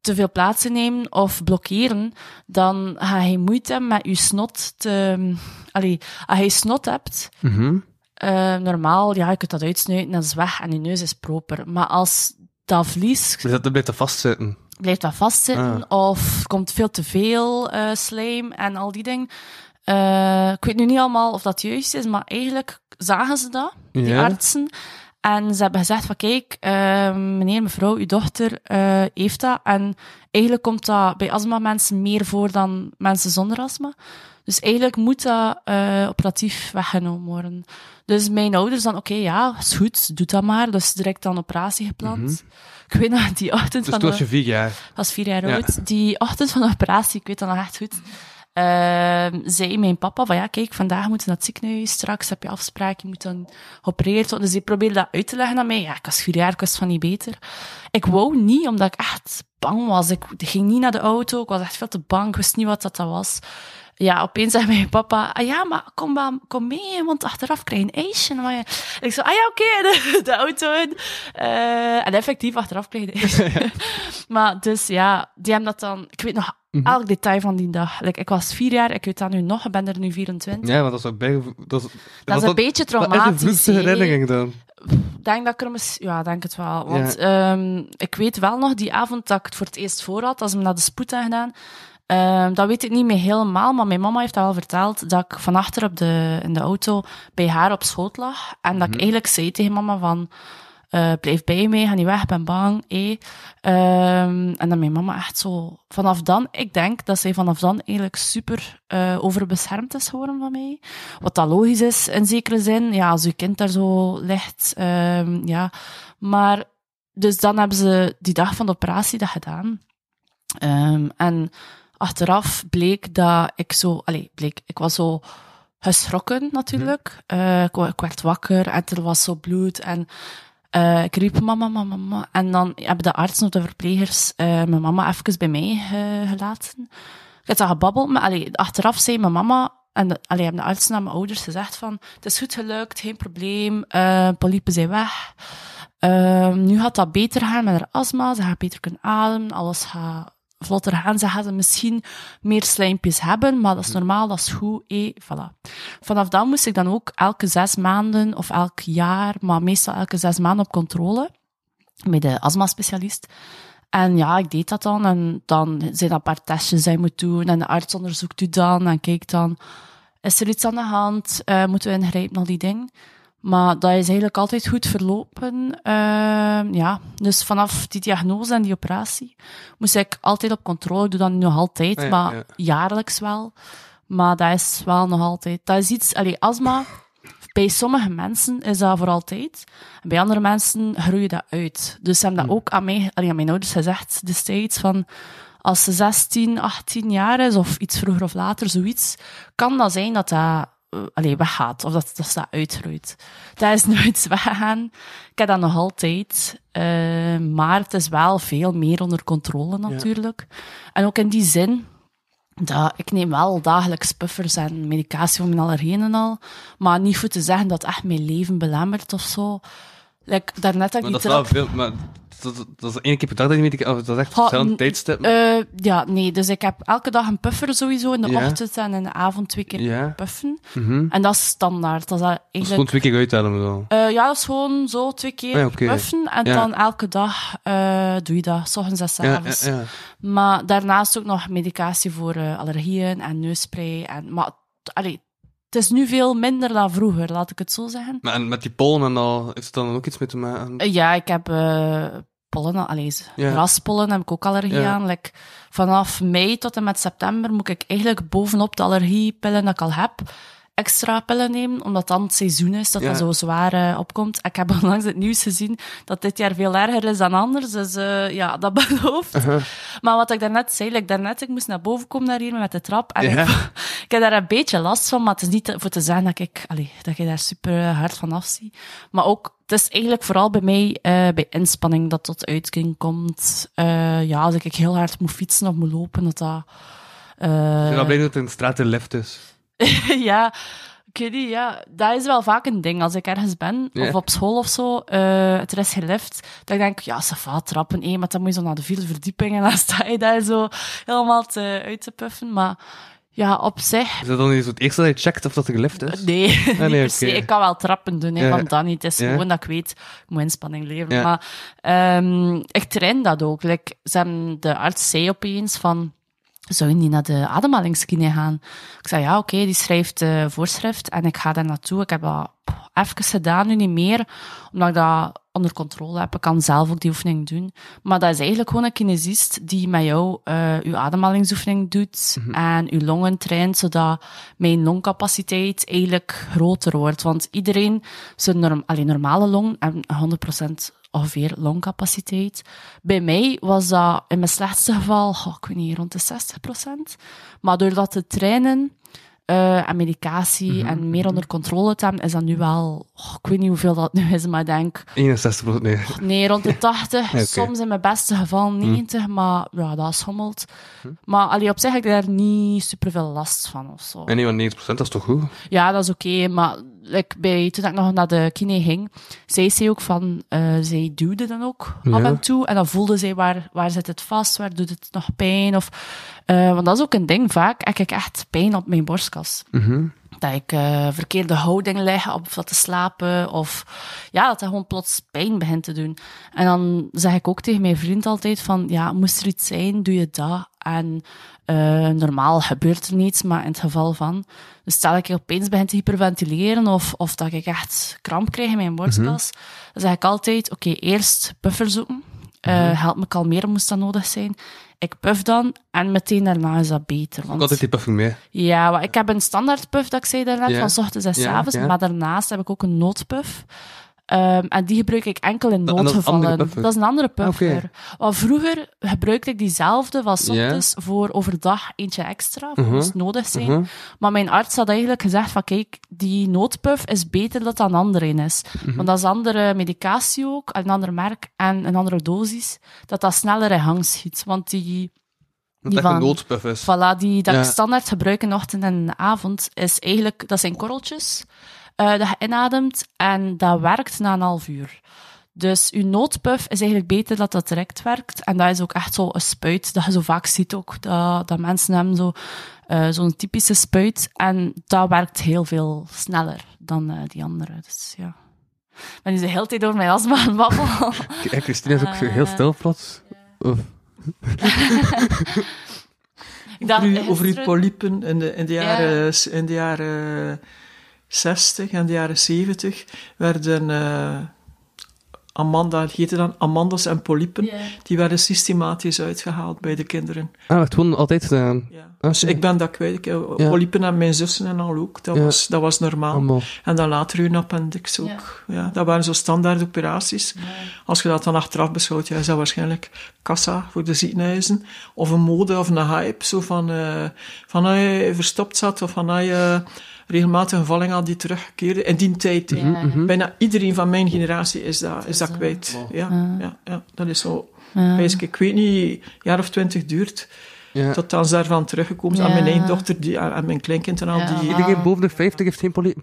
te veel plaats nemen of blokkeren, dan ga je moeite hebben met je snot te... Allee, als je snot hebt, Mhm. eh, normaal, ja, je kunt dat uitsnuiten, dat is weg en je neus is proper. Maar als dat vlies Dus dat blijft er vastzitten. blijft dat vastzitten of er komt veel te veel eh slijm en al die dingen. Eh, ik weet nu niet allemaal of dat juist is, maar eigenlijk zagen ze dat, die Ja. artsen. En ze hebben gezegd van kijk, eh, meneer, mevrouw, uw dochter eh, heeft dat. En eigenlijk komt dat bij astma mensen meer voor dan mensen zonder astma. Dus eigenlijk moet dat uh, operatief weggenomen worden. Dus mijn ouders dan, oké, okay, ja, is goed, doe dat maar. Dus direct dan operatie gepland. Mm -hmm. Ik weet nog, die ochtend dus van... Dus toen was je vier jaar? was vier jaar oud. Die ochtend van de operatie, ik weet dat nog echt goed, uh, zei mijn papa van, ja, kijk, vandaag moeten we naar het ziekenhuis, straks heb je afspraak, je moet dan geopereerd worden. Dus die probeerde dat uit te leggen aan mij. Ja, ik was vier jaar, ik was van niet beter. Ik wou niet, omdat ik echt bang was. Ik ging niet naar de auto, ik was echt veel te bang, ik wist niet wat dat was ja, opeens zei mijn papa, ah ja, maar kom, maar, kom mee, want achteraf krijg je een ijsje. Maar ja. ik zei, ah ja, oké, okay, de, de, auto in. Uh, en effectief, achteraf kreeg je een ijsje. maar dus ja, die hebben dat dan, ik weet nog mm-hmm. elk detail van die dag. Like, ik was vier jaar, ik weet dat nu nog, ik ben er nu 24. Ja, maar dat is ook bij... Dat is, dat is een beetje traumatisch. Dat is de herinnering dan. Ik denk dat ik er mis... Ja, denk het wel. Want ja. um, ik weet wel nog, die avond dat ik het voor het eerst voor had, als we naar de spoed hebben gedaan, Um, dat weet ik niet meer helemaal, maar mijn mama heeft dat wel verteld, dat ik van achter op de, in de auto bij haar op schoot lag. En dat ik Mhm. eigenlijk zei tegen mama van, uh, blijf bij mij, ga niet weg, ben bang. Eh. Um, en dat mijn mama echt zo... Vanaf dan, ik denk dat zij vanaf dan eigenlijk super uh, overbeschermd is geworden van mij. Wat dat logisch is, in zekere zin. Ja, als je kind daar zo ligt, um, ja. Maar, dus dan hebben ze die dag van de operatie dat gedaan. Um, en achteraf bleek dat ik zo, allee, bleek, ik was zo geschrokken natuurlijk. Uh, ik, ik, werd wakker en er was zo bloed en uh, ik riep mama, mama, mama. En dan hebben de artsen of de verplegers uh, mijn mama even bij mij uh, gelaten. Ik had dat gebabbeld, maar allee, achteraf zei mijn mama, en de, hebben de artsen aan mijn ouders gezegd van, het is goed gelukt, geen probleem, polypen zijn weg. Uh, nu gaat dat beter gaan met haar astma, ze gaat beter kunnen ademen, alles gaat vlotter gaan. Ze gaan misschien meer slijmpjes hebben, maar dat is normaal, dat is goed. Eh, voilà. Vanaf dan moest ik dan ook elke zes maanden of elk jaar, maar meestal elke zes maanden op controle bij de astma-specialist. En ja, ik deed dat dan. En dan zijn dat een paar testjes die je moet doen. En de arts onderzoekt u dan en kijkt dan, is er iets aan de hand? Uh, moeten we ingrijpen, al die dingen. Maar dat is eigenlijk altijd goed verlopen. Uh, ja, dus vanaf die diagnose en die operatie moest ik altijd op controle. Ik doe dat nu nog altijd, Ja, maar ja. jaarlijks wel. Maar dat is wel nog altijd. Dat is iets, allee, astma, bij sommige mensen is dat voor altijd. En bij andere mensen groeit dat uit. Dus ze hebben dat ook aan mij, allee, aan mijn ouders gezegd destijds van, als ze 16, 18 jaar is, of iets vroeger of later, zoiets, kan dat zijn dat dat allee, weggaat, of dat, dat dat uitgroeit. Dat is nooit weggegaan. Ik heb dat nog altijd. Uh, maar het is wel veel meer onder controle natuurlijk. En ook in die zin, dat, ik neem wel dagelijks puffers en medicatie voor mijn allergieën en al. Maar niet voor te zeggen dat echt mijn leven belemmert of zo. Like, daarnet ik Maar dat wel veel, maar dat, dat is één keer per dag dat je medicatie, of dat is echt n- tijdstippen. Eh, ja, nee. Dus ik heb elke dag een puffer sowieso. In de Ja. ochtend en in de avond twee keer Ja. puffen. Mhm. En dat is standaard. Dat is Dat is eigenlijk... gewoon twee keer uithalen we dan. Eh, ja, dat is gewoon zo twee keer Ah, ja, puffen. En Ja. dan elke dag eh, doe je dat. S ochtends en s Ja, ja, avonds. ja. Maar daarnaast ook nog medicatie voor eh, allergieën en neusspray. En, maar allee, het is nu veel minder dan vroeger, laat ik het zo zeggen. Maar en met die pollen en al, heeft het dan ook iets mee te maken? Eh, ja, ik heb eh pollen, allee, Ja. raspollen heb ik ook allergie Ja. aan. Like, vanaf mei tot en met september moet ik eigenlijk bovenop de allergiepillen dat ik al heb, extra pillen nemen, omdat dan het seizoen is, dat Ja. dat zo zwaar eh, opkomt. Ik heb onlangs het nieuws gezien dat dit jaar veel erger is dan anders, dus eh, ja, dat belooft. Maar wat ik daarnet zei, like daarnet, ik moest naar boven komen naar hier met de trap. En Ja. ik, ik heb daar een beetje last van, maar het is niet voor te zeggen dat ik, allee, dat je daar super hard van afzie. Maar ook, het is eigenlijk vooral bij mij, eh, bij inspanning, dat tot uiting komt. Ja, als ik heel hard moet fietsen of moet lopen, dat dat... Ik ben blij dat het in de straat een lift is. ja, ik weet niet, ja. Dat is wel vaak een ding. Als ik ergens ben, Ja. of op school of zo, eh het er is gelift, dan denk ik, ja, ze vaat trappen, eh, maar dan moet je zo naar de vierde verdieping en dan sta je daar zo helemaal te, uit te puffen. Maar ja, op zich... Is dat dan niet zo het eerste dat je checkt of dat er een lift is? Nee, niet nee. Ik kan wel trappen doen, hè, Ja. van dat niet. Het is Ja. gewoon dat ik weet, ik moet inspanning leveren. Ja. Maar ehm, ik train dat ook. Like, ze hebben, de arts zei opeens van, zou je niet naar de ademhalingskine gaan? Ik zei, ja, oké, die schrijft eh voorschrift en ik ga daar naartoe. Ik heb dat even gedaan, nu niet meer, omdat ik dat onder controle heb. Ik kan zelf ook die oefening doen. Maar dat is eigenlijk gewoon een kinesist die met jou uh, uw ademhalingsoefening doet en uw longen traint, zodat mijn longcapaciteit eigenlijk groter wordt. Want iedereen, zijn norm, alleen normale long en 100% ongeveer longcapaciteit. Bij mij was dat in mijn slechtste geval, oh, ik weet niet, rond de 60%. Maar door dat te trainen, uh, en medicatie en meer onder controle te hebben, is dat nu wel, oh, ik weet niet hoeveel dat nu is, maar ik denk... 61 nee. Nee, rond de 80. okay. Soms in mijn beste geval 90, maar ja, dat schommelt. Maar allee, op zich heb ik daar niet superveel last van of zo. En nee, want 90 dat is toch goed? Ja, dat is oké, maar like, bij, toen ik nog naar de kine ging, zei ze ook van, uh, zij duwde dan ook af en toe, en dan voelde zij waar, waar zit het vast, waar doet het nog pijn, of... Uh, want dat is ook een ding vaak. Heb ik echt pijn op mijn borstkas. Mm Dat ik uh, verkeerde houding leg op wat te slapen. Of ja, dat dat gewoon plots pijn begint te doen. En dan zeg ik ook tegen mijn vriend altijd van, ja, moest er iets zijn, doe je dat. En uh, normaal gebeurt er niets, maar in het geval van... Dus stel ik opeens begin te hyperventileren of, of dat ik echt kramp krijg in mijn borstkas, dan zeg ik altijd, oké, okay, eerst buffer zoeken. Uh, help me kalmeren, moest dat nodig zijn. Ik puff dan en meteen daarna is dat beter. Want... Ik altijd die puffing mee. Ja, maar ik heb een standaard puff dat ik zei daarnet, Ja. van 's ochtends en 's Ja, avonds. ja. Maar daarnaast heb ik ook een noodpuff. Ehm, en die gebruik ik enkel in dat is een noodgevallen. Dat is een andere puffer. Want vroeger gebruikte ik diezelfde van ochtends voor overdag eentje extra, voor Mhm. moest nodig zijn. Mhm. Maar mijn arts had eigenlijk gezegd van kijk, die noodpuff is beter dat dat een andere in is. Mhm. Want dat is andere medicatie ook, een ander merk en een andere dosis, dat dat sneller in gang schiet. Want die, Dat Die echt een van- noodpuff is. voilà, die dat Ja. ik standaard gebruik in de ochtend en avond, is eigenlijk, dat zijn korreltjes eh, dat je inademt en dat werkt na een half uur. Dus uw noodpuff is eigenlijk beter dat dat direct werkt. En dat is ook echt zo een spuit dat je zo vaak ziet ook. Dat, dat mensen hebben zo, eh, zo'n typische spuit. En dat werkt heel veel sneller dan eh, die andere. Dus ja. Ik ben nu de hele tijd door mijn astma aan het babbelen. Kijk, Christine is ook heel stil plots. Of- over, uw, over uw gisteren- polypen in de, in de jaren, in de jaren 60 en de jaren 70 werden eh, Amanda, heette dan Amandas en polypen, die werden systematisch uitgehaald bij de kinderen. Ah, het gewoon altijd gedaan. Ja. Ah, Dus ik ben dat kwijt. Ja. Polypen en mijn zussen en al ook. Dat, was, dat was normaal. En dan later hun appendix ook. Ja. dat waren zo standaard operaties. Als je dat dan achteraf beschouwt, ja, is dat waarschijnlijk kassa voor de ziekenhuizen. Of een mode of een hype. Zo van, eh van als je verstopt zat of van als je regelmatig een valling had die terugkeerde. In die tijd, hè. Ja. bijna iedereen van mijn generatie is dat, is dat kwijt. Ja, ja, ja, dat is zo. Ja. Wijs ik, ik weet niet, een jaar of twintig duurt. Ja. Tot dan ze daarvan teruggekomen zijn. Ja. Aan mijn eigen dochter die, aan mijn kleinkind en al, Ja, die Iedereen boven de 50 heeft geen.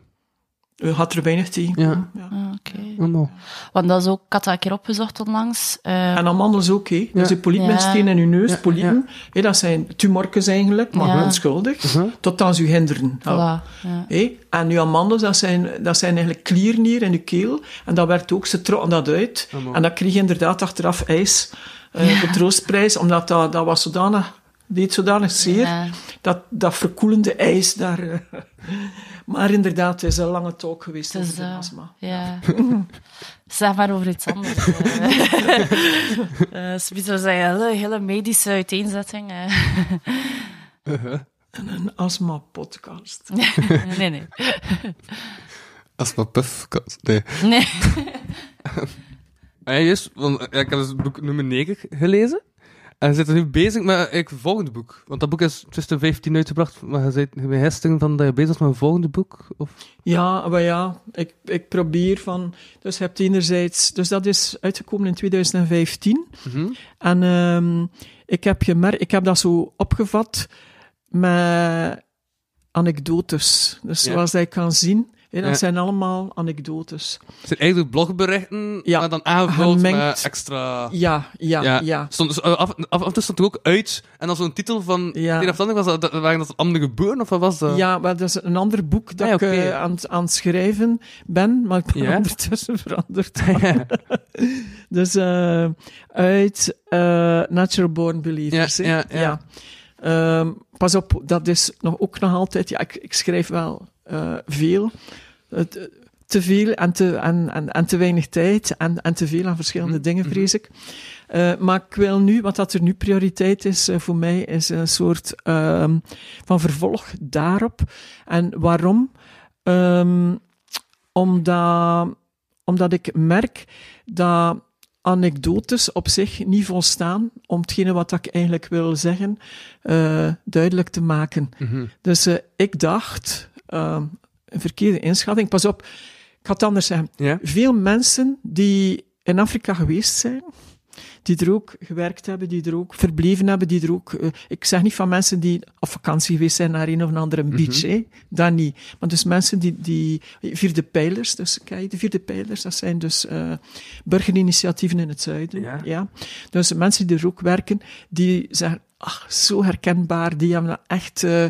Eh, had er weinig tegen. Ja. Ja. Ah, Oké. Want dat is ook, ik had dat een keer opgezocht onlangs. Eh, En amandels ook, hè. Dus de polypen Ja. steen in uw neus, Ja, polypen. dat zijn tumorkes eigenlijk, maar Ja. onschuldig. Mhm. Tot aan ze u hinderen. voilà. Hé, En uw amandels, dat zijn, dat zijn eigenlijk kliernieren in uw keel. En dat werd ook, ze trokken dat uit. En dat kreeg je inderdaad achteraf ijs. eh, De troostprijs, omdat dat, dat was zodanig, deed zodanig zeer. Ja. Dat, dat verkoelende ijs daar. Maar inderdaad, het is een lange talk geweest over de eh, astma. ja. zeg maar over iets anders. eh. Eh, Zoiets was een hele, hele medische uiteenzetting. eh. En een astma-podcast. nee, nee. Puff. Nee. Nee. Ah, ja, juist, want ik heb dus het boek nummer 9 gelezen. En we zitten nu bezig met het volgende boek. Want dat boek is 2015 uitgebracht, maar je zei bij gisteren van dat je bezig was met een volgende boek? Of? Ja, maar ja, ik, ik probeer van... Dus je hebt enerzijds... Dus dat is uitgekomen in 2015. Mhm. En ehm, ik heb gemerkt... Ik heb dat zo opgevat met anekdotes. Dus Ja. zoals je kan zien, hè, dat Ja. zijn allemaal anekdotes. Het zijn eigenlijk blogberichten, Ja, maar dan aangevuld met extra... Ja, ja, ja. Ja. Stond, dus, eh, af, af, af en toe stond er ook uit, en dan zo'n titel van... Ja. Een of ander, was dat, waren dat andere gebeuren, of wat was dat? Ja, maar dat is een ander boek dat Ah, ik eh, aan, het- aan het schrijven ben, maar ik ben ondertussen veranderd. Dus eh, uit eh, Natural Born Believers. Ja, ja, ja. Ehm, pas op, dat is nog, ook nog altijd... Ja, ik, ik schrijf wel eh, veel. Het, het te veel en te, en, en, en te weinig tijd en, en te veel aan verschillende dingen, vrees ik. Uh, maar ik wil nu, wat dat er nu prioriteit is uh, voor mij, is een soort um, van vervolg daarop. En waarom? Um, omdat, omdat ik merk dat anekdotes op zich niet volstaan om hetgene wat ik eigenlijk wil zeggen uh, duidelijk te maken. Mm -hmm. Dus ik dacht, een verkeerde inschatting, pas op, ik ga het anders zeggen. Veel mensen die in Afrika geweest zijn, die er ook gewerkt hebben, die er ook verbleven hebben, die er ook... Uh, ik zeg niet van mensen die op vakantie geweest zijn naar een of andere beach, mm -hmm. hè? dat niet. Maar dus mensen die, die... Vierde pijlers, dus kijk, de vierde pijlers, dat zijn dus uh, burgerinitiatieven in het zuiden. Ja. ja. Dus mensen die er ook werken, die zeggen, ach, zo herkenbaar. Die hebben er echt uh, uh,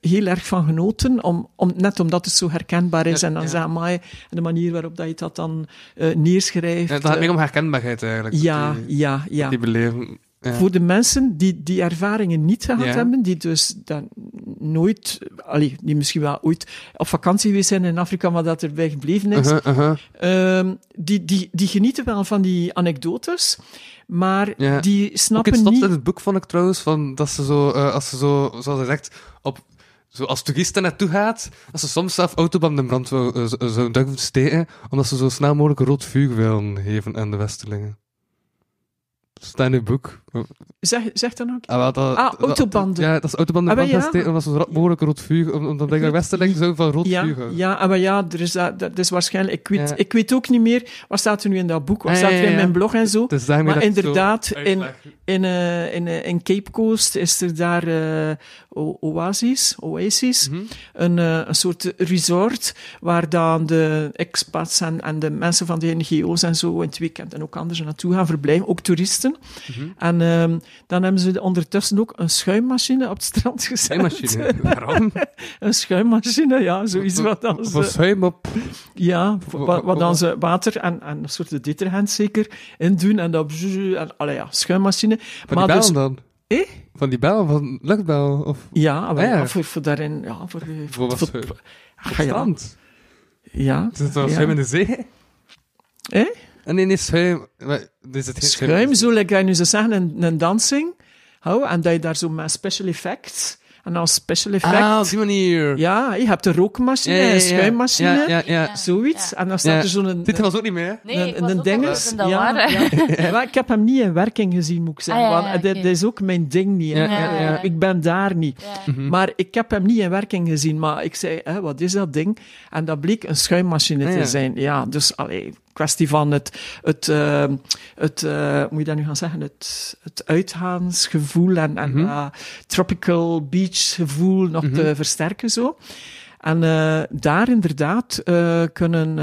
heel erg van genoten. Om, om, net omdat het zo herkenbaar is. Ja, en dan ja. zeggen, maar de manier waarop dat je dat dan uh, neerschrijft. Ja, het gaat meer om herkenbaarheid eigenlijk. Ja, die, ja, ja. Die beleven. Ja. Voor de mensen die die ervaringen niet gehad Ja. hebben, die dus dan nooit, allee, die misschien wel ooit op vakantie geweest zijn in Afrika, maar dat erbij gebleven is, Uh-huh, uh-huh. ehm, die, die, die genieten wel van die anekdotes, maar Ja. die snappen niet... in het boek vond ik trouwens, van dat ze zo, eh, als ze zo, zoals zegt, op, zo als toerist er naartoe gaat, dat ze soms zelf autobanden in brand eh, zo- eh, zo durven steken, omdat ze zo snel mogelijk rood vuur willen geven aan de Westerlingen. Dat staat in het boek. Zeg, zeg dan ook. Ah, dat, Ah, dat- autobanden. ja, dat is autobanden in Ah, ja. steken, omdat ze zo rap mogelijk rood vuur, om- omdat de Westerlingen zo van rood Ja, vuur ja, ah, maar ja, er is dat, dat is waarschijnlijk... Ik weet, Ja. ik weet ook niet meer, wat staat er nu in dat boek, wat Ah, staat ja, er ja, in mijn blog en zo. Dus Maar dat ik zo inderdaad, in, in, eh, in, eh, in Cape Coast is er daar eh, oasis, oasis Mhm. een, eh, een soort resort waar dan de expats en, en de mensen van de NGO's en zo in het weekend en ook anders naartoe gaan verblijven, ook toeristen. Mhm. En ehm, dan hebben ze ondertussen ook een schuimmachine op het strand gezet. Schuimmachine. Waarom? een schuimmachine, ja, zoiets wat dan Voor ze, schuim op... ja, Wa- wat, wat dan ze water en, en een soort detergent zeker in doen en dat en, allee, ja, schuimmachine. Van Maar dus- dan? Eh? Van die bel, van luchtbel? Of Ja, maar Ah, ja. ja, voor, voor daarin, ja, voor, eh, voor wat? voor- Voor, op Ah, ja, strand? ja, Is het wel Ja. in de zee? Eh? Ah, nee, nee, schuim. Is het geen schuim, zo like nu zou zeggen, een, een dansing, hou, en dat je daar zo met special effects, en als special effect, Ah, op die manier. ja, je hebt een rookmachine, een schuimmachine, Ja, ja, ja. zoiets, en dan staat Ja. er zo'n... Dit was ook niet meer. Nee, een, ik een, was een ook ding al is, dat dat ja, ja. Ik heb hem niet in werking gezien, moet ik zeggen. Ah, ja, ja, want dat, is ook mijn ding niet. Ja, ja, ja. Ik ben daar niet. Ja. Mhm. Maar ik heb hem niet in werking gezien. Maar ik zei, hè, wat is dat ding? En dat bleek een schuimmachine Ah, te ja. zijn. Ja, dus allee, kwestie van het, het, eh, het hoe moet je dat nu gaan zeggen? Het, het uitgaansgevoel en, en Mhm. eh, tropical beach gevoel nog Mhm. te versterken zo. En eh, daar inderdaad eh, kunnen,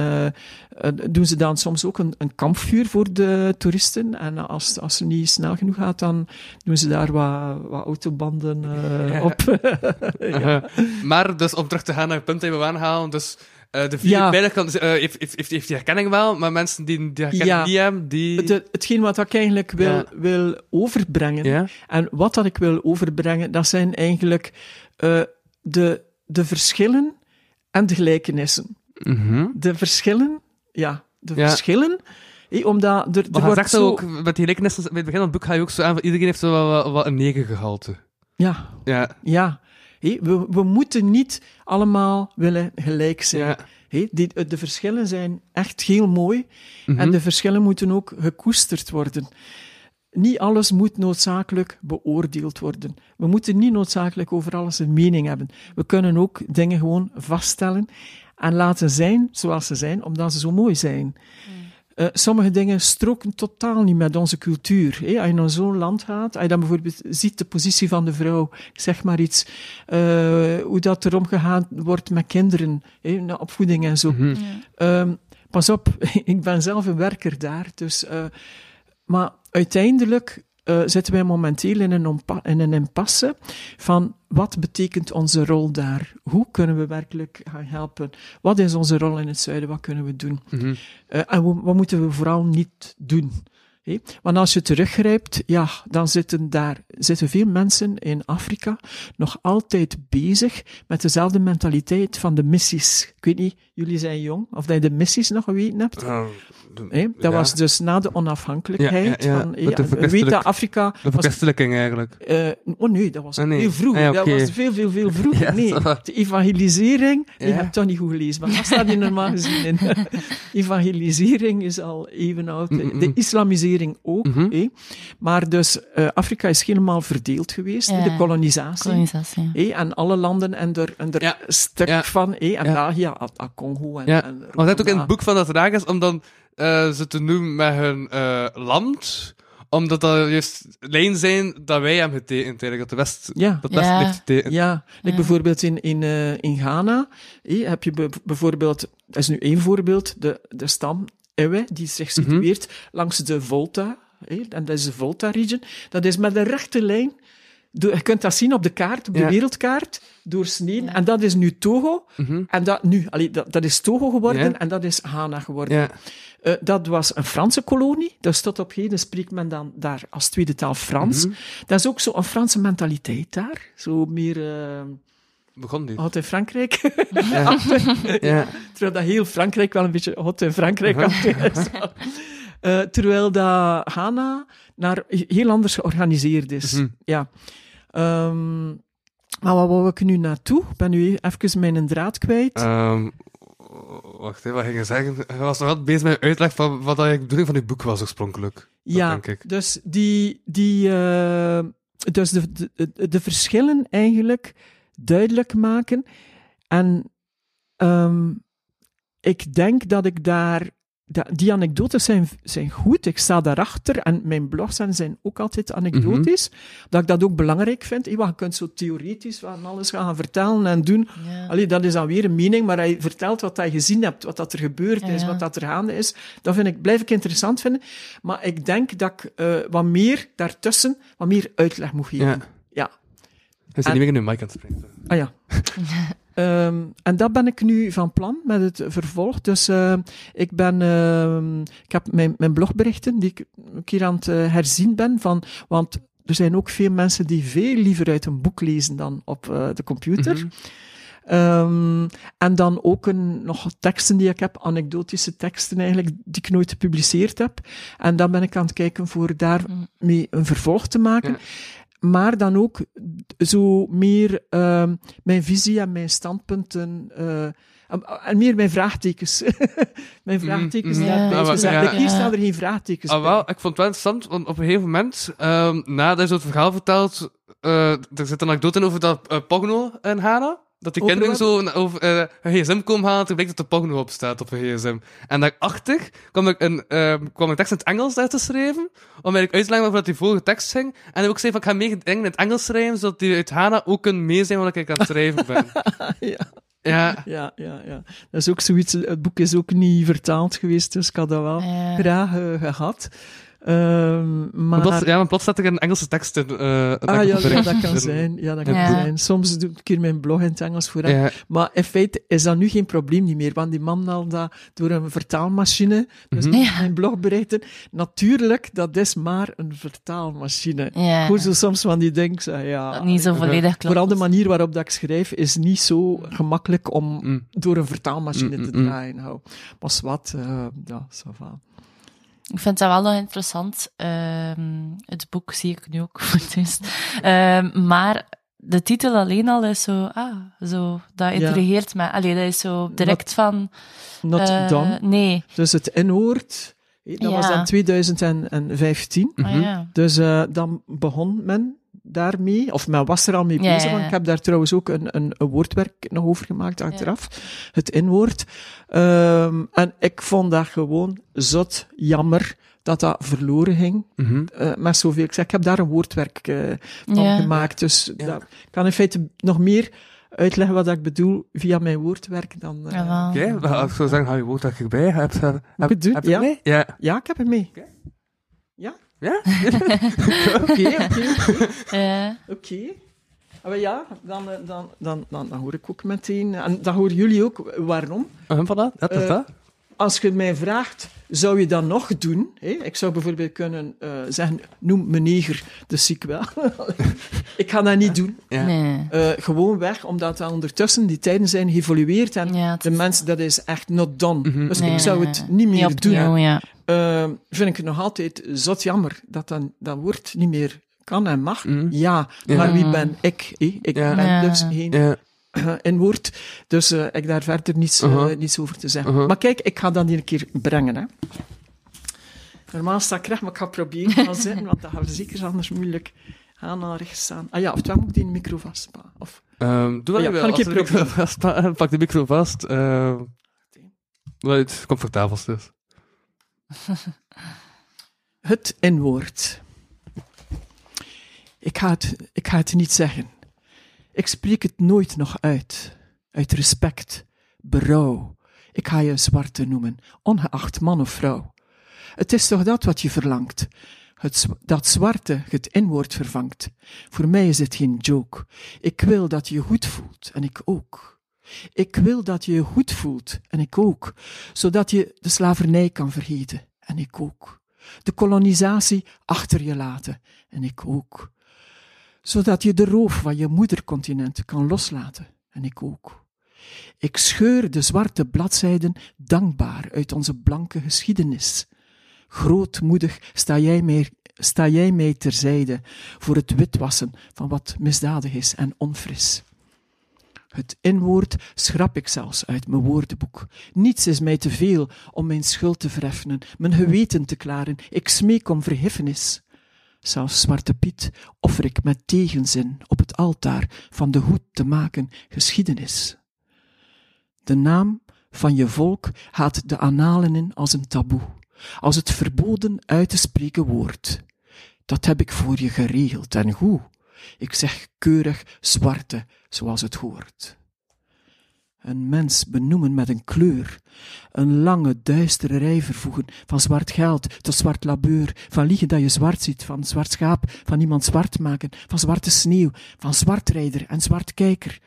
doen ze dan soms ook een, een kampvuur voor de toeristen. En als, als het niet snel genoeg gaat, dan doen ze daar wat, wat autobanden op. ja. Maar dus om terug te gaan naar het punt dat we aanhalen, dus eh, de vier Ja. pijler kan, eh, heeft, heeft, heeft, heeft die herkenning wel, maar mensen die die herkenning Ja. niet hebben, die... De, hetgeen wat ik eigenlijk wil, Ja. wil overbrengen, en wat dat ik wil overbrengen, dat zijn eigenlijk eh, de, de verschillen en de gelijkenissen. Mhm. De verschillen, ja, de verschillen, hé, omdat er, er wordt zegt zo... ook, met die gelijkenissen, bij het begin van het boek ga je ook zo aan, iedereen heeft zo wel, wel, wel een negengehalte. Ja, Ja, ja. We, we moeten niet allemaal willen gelijk zijn. ja. Die, de verschillen zijn echt heel mooi. Mhm. En de verschillen moeten ook gekoesterd worden. Niet alles moet noodzakelijk beoordeeld worden. We moeten niet noodzakelijk over alles een mening hebben. We kunnen ook dingen gewoon vaststellen en laten zijn zoals ze zijn, omdat ze zo mooi zijn. Eh, sommige dingen stroken totaal niet met onze cultuur. hè. Als je naar zo'n land gaat, als je dan bijvoorbeeld ziet de positie van de vrouw, ik zeg maar iets, eh, hoe dat er omgegaan wordt met kinderen, hè, naar opvoeding en zo. Mhm. Ehm, pas op, ik ben zelf een werker daar. Dus, eh, maar uiteindelijk eh, zitten wij momenteel in een, in een impasse van wat betekent onze rol daar? Hoe kunnen we werkelijk gaan helpen? Wat is onze rol in het zuiden? Wat kunnen we doen? Mhm. Eh, en wat, wat moeten we vooral niet doen? Want als je teruggrijpt, ja, dan zitten daar zitten veel mensen in Afrika nog altijd bezig met dezelfde mentaliteit van de missies. Ik weet niet, jullie zijn jong, of dat je de missies nog geweten hebt. Uh, de, Hé? Dat ja. was dus na de onafhankelijkheid. Ja, ja, ja. Van, de en we weten verkwistelijk- dat Afrika... De was, eigenlijk. eh, oh nee, dat was Ah, nee. heel vroeg. Ah, Dat was veel, veel, veel vroeger. Ja, nee, de evangelisering, je Ja. hebt toch niet goed gelezen, maar dat staat in normaal gezien in. evangelisering is al even oud. Mm, mm, De islamisering ook. Mhm. hé. Maar dus, eh, Afrika is helemaal verdeeld geweest, Ja. de kolonisatie. Kolonisatie. en alle landen en er, en er Ja. stuk Ja. van, en Ja. daar, ja, Congo en, Ja. en Maar dat ook in het boek van dat raar is om dan eh, ze te noemen met hun eh, land, omdat dat juist lijn zijn dat wij hebben getekend, eigenlijk, dat de West, Ja. dat West Ja. heeft getekend. Ja, like Ja. bijvoorbeeld in, in, eh, in Ghana hé, heb je be- bijvoorbeeld, dat is nu één voorbeeld, de, de stam Ewe, die zich Mhm. situeert langs de Volta, hé, en dat is de Volta-region. Dat is met een rechte lijn, je kunt dat zien op de kaart, op de Ja. wereldkaart, doorsneden, en dat is nu Togo, Mhm. en dat nu, allee, dat, dat is Togo geworden, Ja. en dat is Ghana geworden. Ja. Eh, dat was een Franse kolonie. Dus tot op heden spreekt men dan daar als tweede taal Frans. Mhm. Dat is ook zo een Franse mentaliteit daar. Zo meer eh Begon die. hot in Frankrijk. Ja. ja. terwijl dat heel Frankrijk wel een beetje hot in Frankrijk is. Eh, terwijl dat Ghana naar heel anders georganiseerd is. Mhm. Ja. Ehm, maar wat wou ik nu naartoe? Ik ben nu even mijn draad kwijt. Ehm, wacht, hè, wat ging je zeggen? Je was nog wel bezig met uitleg van wat de bedoeling van je boek was oorspronkelijk. Ja, denk ik. dus die, die eh, dus de, de, de verschillen eigenlijk duidelijk maken. En ehm, ik denk dat ik daar, die anekdotes zijn, zijn goed, ik sta daarachter en mijn blogs zijn- ook altijd anekdotisch, dat ik dat ook belangrijk vind. Je kunt zo theoretisch van alles gaan vertellen en doen, Ja. Allee, dat is dan weer een mening, maar hij vertelt wat hij gezien hebt, wat dat er gebeurd is, Ja. wat dat er gaande is. Dat vind ik, blijf ik interessant vinden. Maar ik denk dat ik eh, wat meer daartussen, wat meer uitleg moet geven. Ja. Ja. En- niet meer in de mic aan het spreken. Ah ja. Ehm, en dat ben ik nu van plan met het vervolg. Dus eh, ik ben, ehm, ik heb mijn, mijn blogberichten die ik een keer aan het eh, herzien ben van, want er zijn ook veel mensen die veel liever uit een boek lezen dan op eh, de computer. Mhm. Ehm, en dan ook een, nog teksten die ik heb, anekdotische teksten eigenlijk, die ik nooit gepubliceerd heb. En dan ben ik aan het kijken voor daarmee een vervolg te maken. Ja. Maar dan ook zo meer ehm, mijn visie en mijn standpunten. eh, en- en meer mijn vraagtekens. mijn vraagtekens mhm. daarbij Ja, te maar- zetten. ja. Hier Ja. staan er geen vraagtekens Ah, bij. wel, ik vond het wel interessant, want op een gegeven moment, ehm nadat je het verhaal vertelt, eh, er zit een anekdote in over dat eh, Pogno in Ghana. Dat die kinderen zo over eh, een gsm komen halen, toen blijkt dat de Pogno op staat op een gsm. En daarachter kwam ik een, ehm, kwam een tekst in het Engels uit te schrijven, om eigenlijk uit te leggen over dat die vorige tekst ging. En ik ook zei van, ik ga meer dingen in het Engels schrijven, zodat die uit Ghana ook kunnen meezijn wat ik aan het schrijven ben. ja. ja. Ja, ja, ja. Dat is ook zoiets. Het boek is ook niet vertaald geweest, dus ik had dat wel Ja. graag eh, gehad. Ehm, maar... Plots, ja, maar plots zet ik een Engelse tekst in. eh, een Ah ja, dat kan zijn. Ja, dat kan Ja. zijn. Soms doe ik een keer mijn blog in het Engels voor. Ja. Maar in feite is dat nu geen probleem niet meer, want die man haalt dat door een vertaalmachine. Dus Mhm. Mijn blogberichten. Natuurlijk, dat is maar een vertaalmachine. Ja. Zo soms van die dingen, zeg, ja... Dat niet zo volledig klopt. Vooral de manier waarop dat ik schrijf is niet zo gemakkelijk om Mm. door een vertaalmachine Mm, te mm, mm. draaien. Nou, maar wat, uh, ja, ça va. Ik vind dat wel nog interessant. Ehm, het boek zie ik nu ook voor het eerst. Ehm, maar de titel alleen al is zo, ah, zo, dat intrigeert me. Allee, dat is zo direct van... Not eh, done. Nee. Dus het inhoud, dat Ja. was dan 2015. Mhm. Ah, ja. Dus eh, dan begon men daarmee, of men was er al mee Ja, bezig, ja, want ja. ik heb daar trouwens ook een, een, een woordwerk nog over gemaakt achteraf, het inwoord. Ehm, en ik vond dat gewoon zot jammer dat dat verloren ging, met zoveel. Ik, zeg, ik heb daar een woordwerk eh, van Ja. gemaakt, dus Ja. dat- ik kan in feite nog meer uitleggen wat ik bedoel via mijn woordwerk dan... eh, Jawel. Oké, okay, ik zou zeggen, hou je woord dat ik bij. Heb, heb, heb, bedoel- heb je het ja. mee? Ja. Ja, ik heb het mee. Ja? Oké, oké, oké. Eh, Oké. Ah, maar ja, dan, eh, dan, dan, dan, dan hoor ik ook meteen... En dan horen jullie ook waarom. Uh, voilà, dat is Eh, dat. als je mij vraagt, zou je dat nog doen? Hè? Ik zou bijvoorbeeld kunnen eh, zeggen, noem me neger, dus zie ik wel. ik ga dat niet doen. Ja. Nee. Eh, gewoon weg, omdat dat ondertussen die tijden zijn geëvolueerd en de mensen, dat is echt not done. Mhm. Dus Nee, ik zou het niet meer opnieuw, doen. Ja. Eh, vind ik het nog altijd zot jammer dat dat, dat woord niet meer kan en mag. Mhm. Ja, Ja. maar wie ben ik? Ik Ja. ben Ja. dus geen Ja. in woord. Dus eh, ik daar verder niets, eh, Uh-huh. niets over te zeggen. Uh-huh. Maar kijk, ik ga dat hier een keer brengen. Hè. Normaal sta ik recht, maar ik ga proberen te gaan zitten, want dat gaat zeker anders moeilijk aan naar rechts staan. Ah ja, of dan moet ik die micro vastpakken. Of, Ehm, doe wat Ja, je wil. kan ik Als je de micro proberen? vast, pa- pak de micro vast. ehm waar het comfortabelst is. het inwoord. Ik ga het, ik ga het niet zeggen. Ik spreek het nooit nog uit. Uit respect, berouw. Ik ga je zwarte noemen, ongeacht man of vrouw. Het is toch dat wat je verlangt. Het, dat zwarte het inwoord vervangt. Voor mij is dit geen joke. Ik wil dat je je goed voelt, en ik ook. Ik wil dat je je goed voelt, en ik ook. Zodat je de slavernij kan vergeten, en ik ook. De kolonisatie achter je laten, en ik ook. Zodat je de roof van je moedercontinent kan loslaten, en ik ook. Ik scheur de zwarte bladzijden dankbaar uit onze blanke geschiedenis. Grootmoedig sta jij mij, sta jij mij terzijde voor het witwassen van wat misdadig is en onfris. Het inwoord schrap ik zelfs uit mijn woordenboek. Niets is mij te veel om mijn schuld te vereffenen, mijn geweten te klaren. Ik smeek om vergiffenis. Zelfs Zwarte Piet offer ik met tegenzin op het altaar van de goed te maken geschiedenis. De naam van je volk gaat de analen in als een taboe, als het verboden uit te spreken woord. Dat heb ik voor je geregeld en hoe? Ik zeg keurig zwarte, zoals het hoort. Een mens benoemen met een kleur, een lange duistere rij vervoegen, van zwart geld tot zwart labeur, van liegen dat je zwart ziet, van zwart schaap, van iemand zwart maken, van zwarte sneeuw, van zwartrijder en zwart kijker.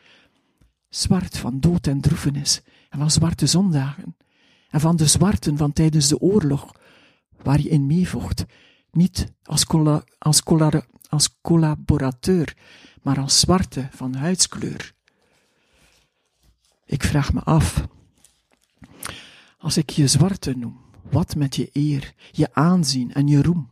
Zwart van dood en droefenis, en van zwarte zondagen, en van de zwarten van tijdens de oorlog, waar je in meevocht, niet als, als, als collaborateur, maar als zwarte van huidskleur. Ik vraag me af, als ik je zwarte noem, wat met je eer, je aanzien en je roem?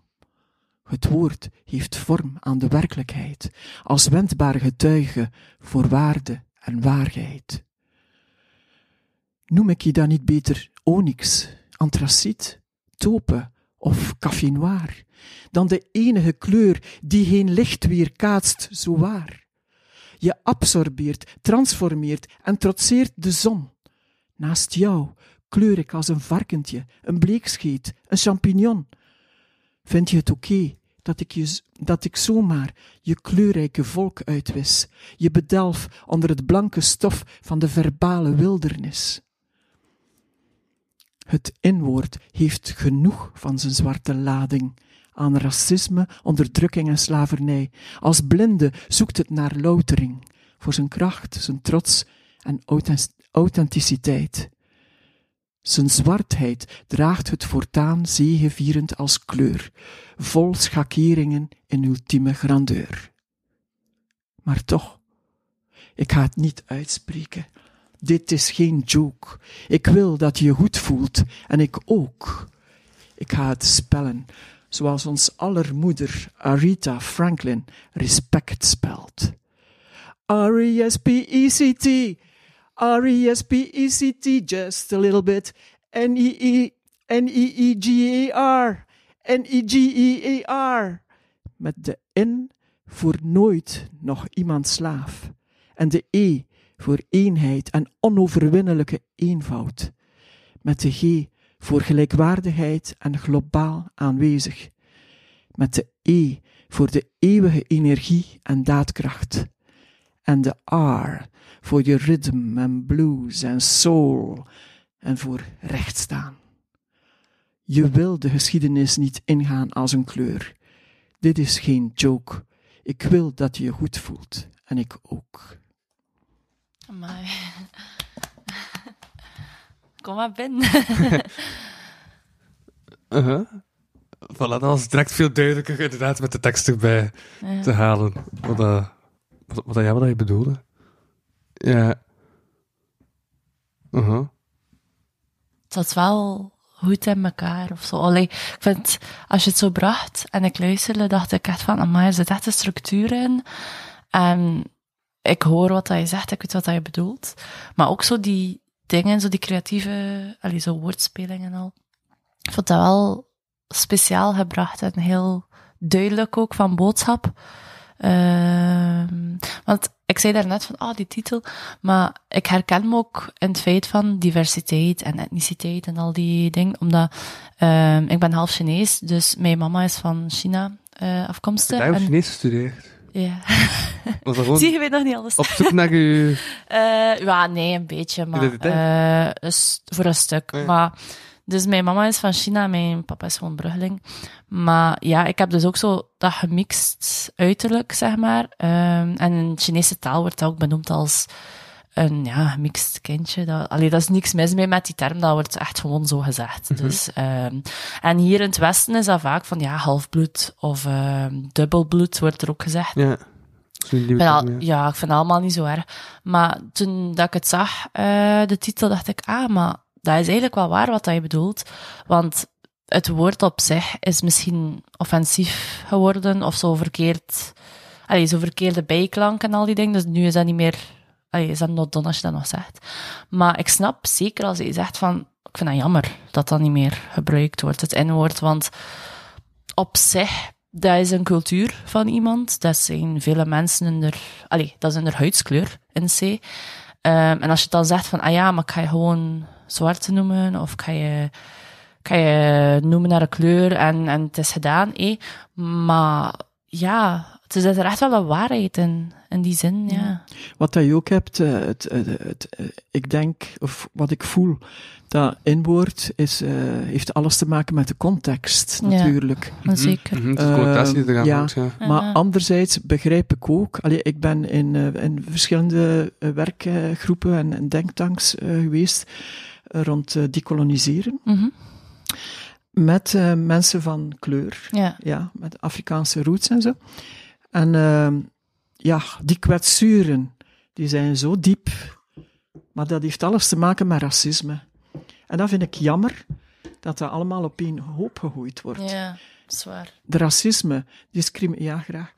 Het woord heeft vorm aan de werkelijkheid, als wendbaar getuige voor waarde en waarheid. Noem ik je dan niet beter onyx, antraciet, tope of café noir, dan de enige kleur die geen licht weerkaatst, zo waar? Je absorbeert, transformeert en trotseert de zon. Naast jou kleur ik als een varkentje, een bleekscheet, een champignon. Vind je het oké dat, ik je, dat ik zomaar je kleurrijke volk uitwis, je bedelf onder het blanke stof van de verbale wildernis? Het inwoord heeft genoeg van zijn zwarte lading aan racisme, onderdrukking en slavernij. Als blinde zoekt het naar loutering voor zijn kracht, zijn trots en authen- authenticiteit. Zijn zwartheid draagt het voortaan zegevierend als kleur, vol schakeringen in ultieme grandeur. Maar toch, ik ga het niet uitspreken. Dit is geen joke. Ik wil dat je je goed voelt en ik ook. Ik ga het spellen zoals ons aller moeder Aretha Franklin respect spelt. R-E-S-P-E-C-T, R-E-S-P-E-C-T, just a little bit. N-E-E, N-E-E-G-A-R, N-E-G-E-A-R. Met de N voor nooit nog iemand slaaf. En de E voor eenheid en onoverwinnelijke eenvoud. Met de G voor gelijkwaardigheid en globaal aanwezig. Met de E voor de eeuwige energie en daadkracht. En de R voor je rhythm en blues en soul en voor rechtstaan. Je wil de geschiedenis niet ingaan als een kleur. Dit is geen joke. Ik wil dat je je goed voelt en ik ook. Amai. Kom maar binnen. Voilà, dan was het direct veel duidelijker inderdaad met de tekst erbij Ja. te halen. Wat, dat wat, wat, ja, wat dat je bedoelde. Ja. Uh-huh. Het zat wel goed in elkaar of zo. Allee, ik vind, als je het zo bracht en ik luisterde, dacht ik echt van, amai, er zit echt een structuur in. En ik hoor wat dat je zegt, ik weet wat dat je bedoelt. Maar ook zo die dingen, zo die creatieve, allee, zo woordspelingen en al. Ik vond dat wel speciaal gebracht en heel duidelijk ook van boodschap. Ehm, want ik zei daarnet van, ah, die titel. Maar ik herken me ook in het feit van diversiteit en etniciteit en al die dingen. Omdat ehm, ik ben half Chinees, dus mijn mama is van China eh, afkomstig. Heb je Chinees gestudeerd. Ja. Was gewoon Zie je, weet nog niet alles. op zoek naar je... Eh, ja, nee, een beetje, maar Identiteit? eh, voor een stuk. Ja. Maar, dus mijn mama is van China, mijn papa is gewoon Bruggeling. Maar ja, ik heb dus ook zo dat gemixt uiterlijk, zeg maar. Ehm, en in Chinese taal wordt dat ook benoemd als een ja, gemixt kindje. Dat, allee, dat is niks mis mee met die term, dat wordt echt gewoon zo gezegd. Dus, ehm, en hier in het Westen is dat vaak van ja, halfbloed of ehm, dubbelbloed, wordt er ook gezegd. Ja. Ik al- ja. ja, ik vind het allemaal niet zo erg. Maar toen dat ik het zag, eh, de titel, dacht ik, ah, maar dat is eigenlijk wel waar wat dat je bedoelt. Want het woord op zich is misschien offensief geworden of zo verkeerd. Allee, zo verkeerde bijklank en al die dingen. Dus nu is dat niet meer. Allee, is dat not done als je dat nog zegt. Maar ik snap zeker als je zegt van. Ik vind dat jammer dat dat niet meer gebruikt wordt, het N-woord. Want op zich, dat is een cultuur van iemand. Dat zijn vele mensen in der, allee, dat is in huidskleur in C. Ehm, en als je dan zegt van, ah ja, maar ga je gewoon zwarte noemen, of ga je, ga je noemen naar een kleur en, en het is gedaan, eh. Maar ja, er zit er echt wel een waarheid in, in die zin, ja. Wat dat je ook hebt, eh, het, het, eh, ik denk, of wat ik voel, dat inwoord is, eh, heeft alles te maken met de context, Ja. natuurlijk. Maar Zeker. Mhm, de connotatie die eraan ja. ja. Maar Ja. anderzijds begrijp ik ook, allee, ik ben in, eh, in verschillende eh, werkgroepen en, en denktanks eh, geweest rond eh, decoloniseren, Mhm. met eh, mensen van kleur, Ja. ja, met Afrikaanse roots en zo. En ehm, ja, die kwetsuren, die zijn zo diep, maar dat heeft alles te maken met racisme. En dat vind ik jammer, dat dat allemaal op één hoop gegooid wordt Ja, zwaar. de racisme, ja, graag.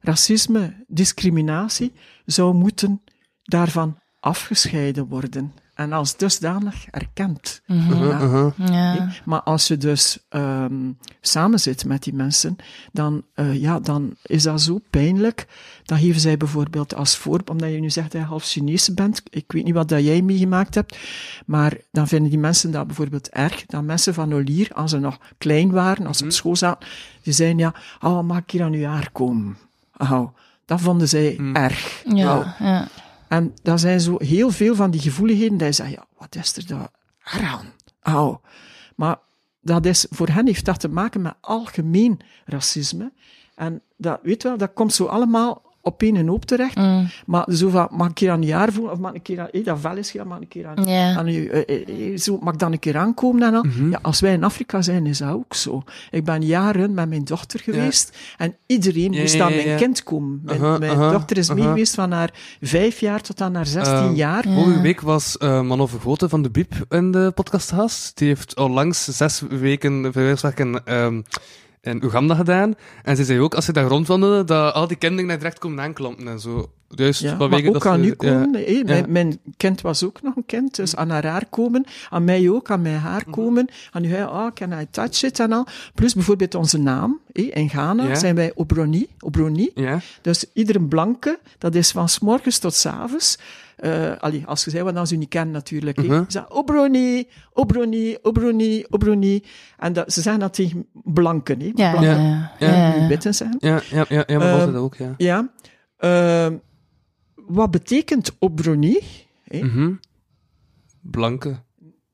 Racisme, discriminatie zou moeten daarvan afgescheiden worden en als dusdanig erkend. Mhm. Ja. Uh-huh. Ja. Maar als je dus ehm samen zit met die mensen, dan, eh, ja, dan is dat zo pijnlijk. Dan geven zij bijvoorbeeld als voorbeeld, omdat je nu zegt dat je half Chinees bent, ik weet niet wat dat jij meegemaakt hebt, maar dan vinden die mensen dat bijvoorbeeld erg, dat mensen van Olier, als ze nog klein waren, als ze op school zaten, die zeiden ja, oh, mag ik hier aan uw haar komen? Oh, dat vonden zij erg. Oh. Ja, ja. En daar zijn zo heel veel van die gevoeligheden, dat je zegt, ja, wat is er daar aan? Au. Maar dat is, voor hen heeft dat te maken met algemeen racisme. En dat, weet wel, dat komt zo allemaal op één en hoop terecht. Mm. Maar zo van, mag ik een keer aan je haar voelen? Of mag ik een keer aan, hey, dat vel is, ja, mag ik een keer aan, Ja. aan je, eh, eh, eh, zo, mag ik dan een keer aankomen en al? Ja, als wij in Afrika zijn, is dat ook zo. Ik ben jaren met mijn dochter geweest en iedereen Ja, moest ja, aan mijn kind komen. Mijn, mijn dochter is mee geweest van haar vijf jaar tot aan haar zestien Ehm, jaar. Vorige week was uh, Manon Vergoten van de Biep in de podcast gast. Die heeft al langs zes weken ehm, in Oeganda gedaan. En ze zei ook, als ze daar rondwandelen, dat al die kinderen daar direct komen aanklampen en zo. Juist Ja, maar ook dat aan ze- u komen. Ja. Mijn, mijn kind was ook nog een kind, dus aan haar haar komen. Aan mij ook, aan mijn haar Mhm. komen. Aan u, oh, can I touch it en al. Plus bijvoorbeeld onze naam. hé. In Ghana Ja. zijn wij Obroni. Obroni. Dus iedere blanke, dat is van 's morgens tot 's avonds. Eh, allee, als je zei, wat dan ze u niet kennen natuurlijk. hé. Mhm. Ze zeggen, Obroni, Obroni, Obroni, Obroni. En dat, ze zeggen dat tegen blanken. hé. Ja, Blanken, ja, Ja. ja. die witten zeggen. Ja, ja, ja, ja, maar Ehm, was het ook, ja. Ja. Ehm, wat betekent Obroni? hé? Mhm. Blanke.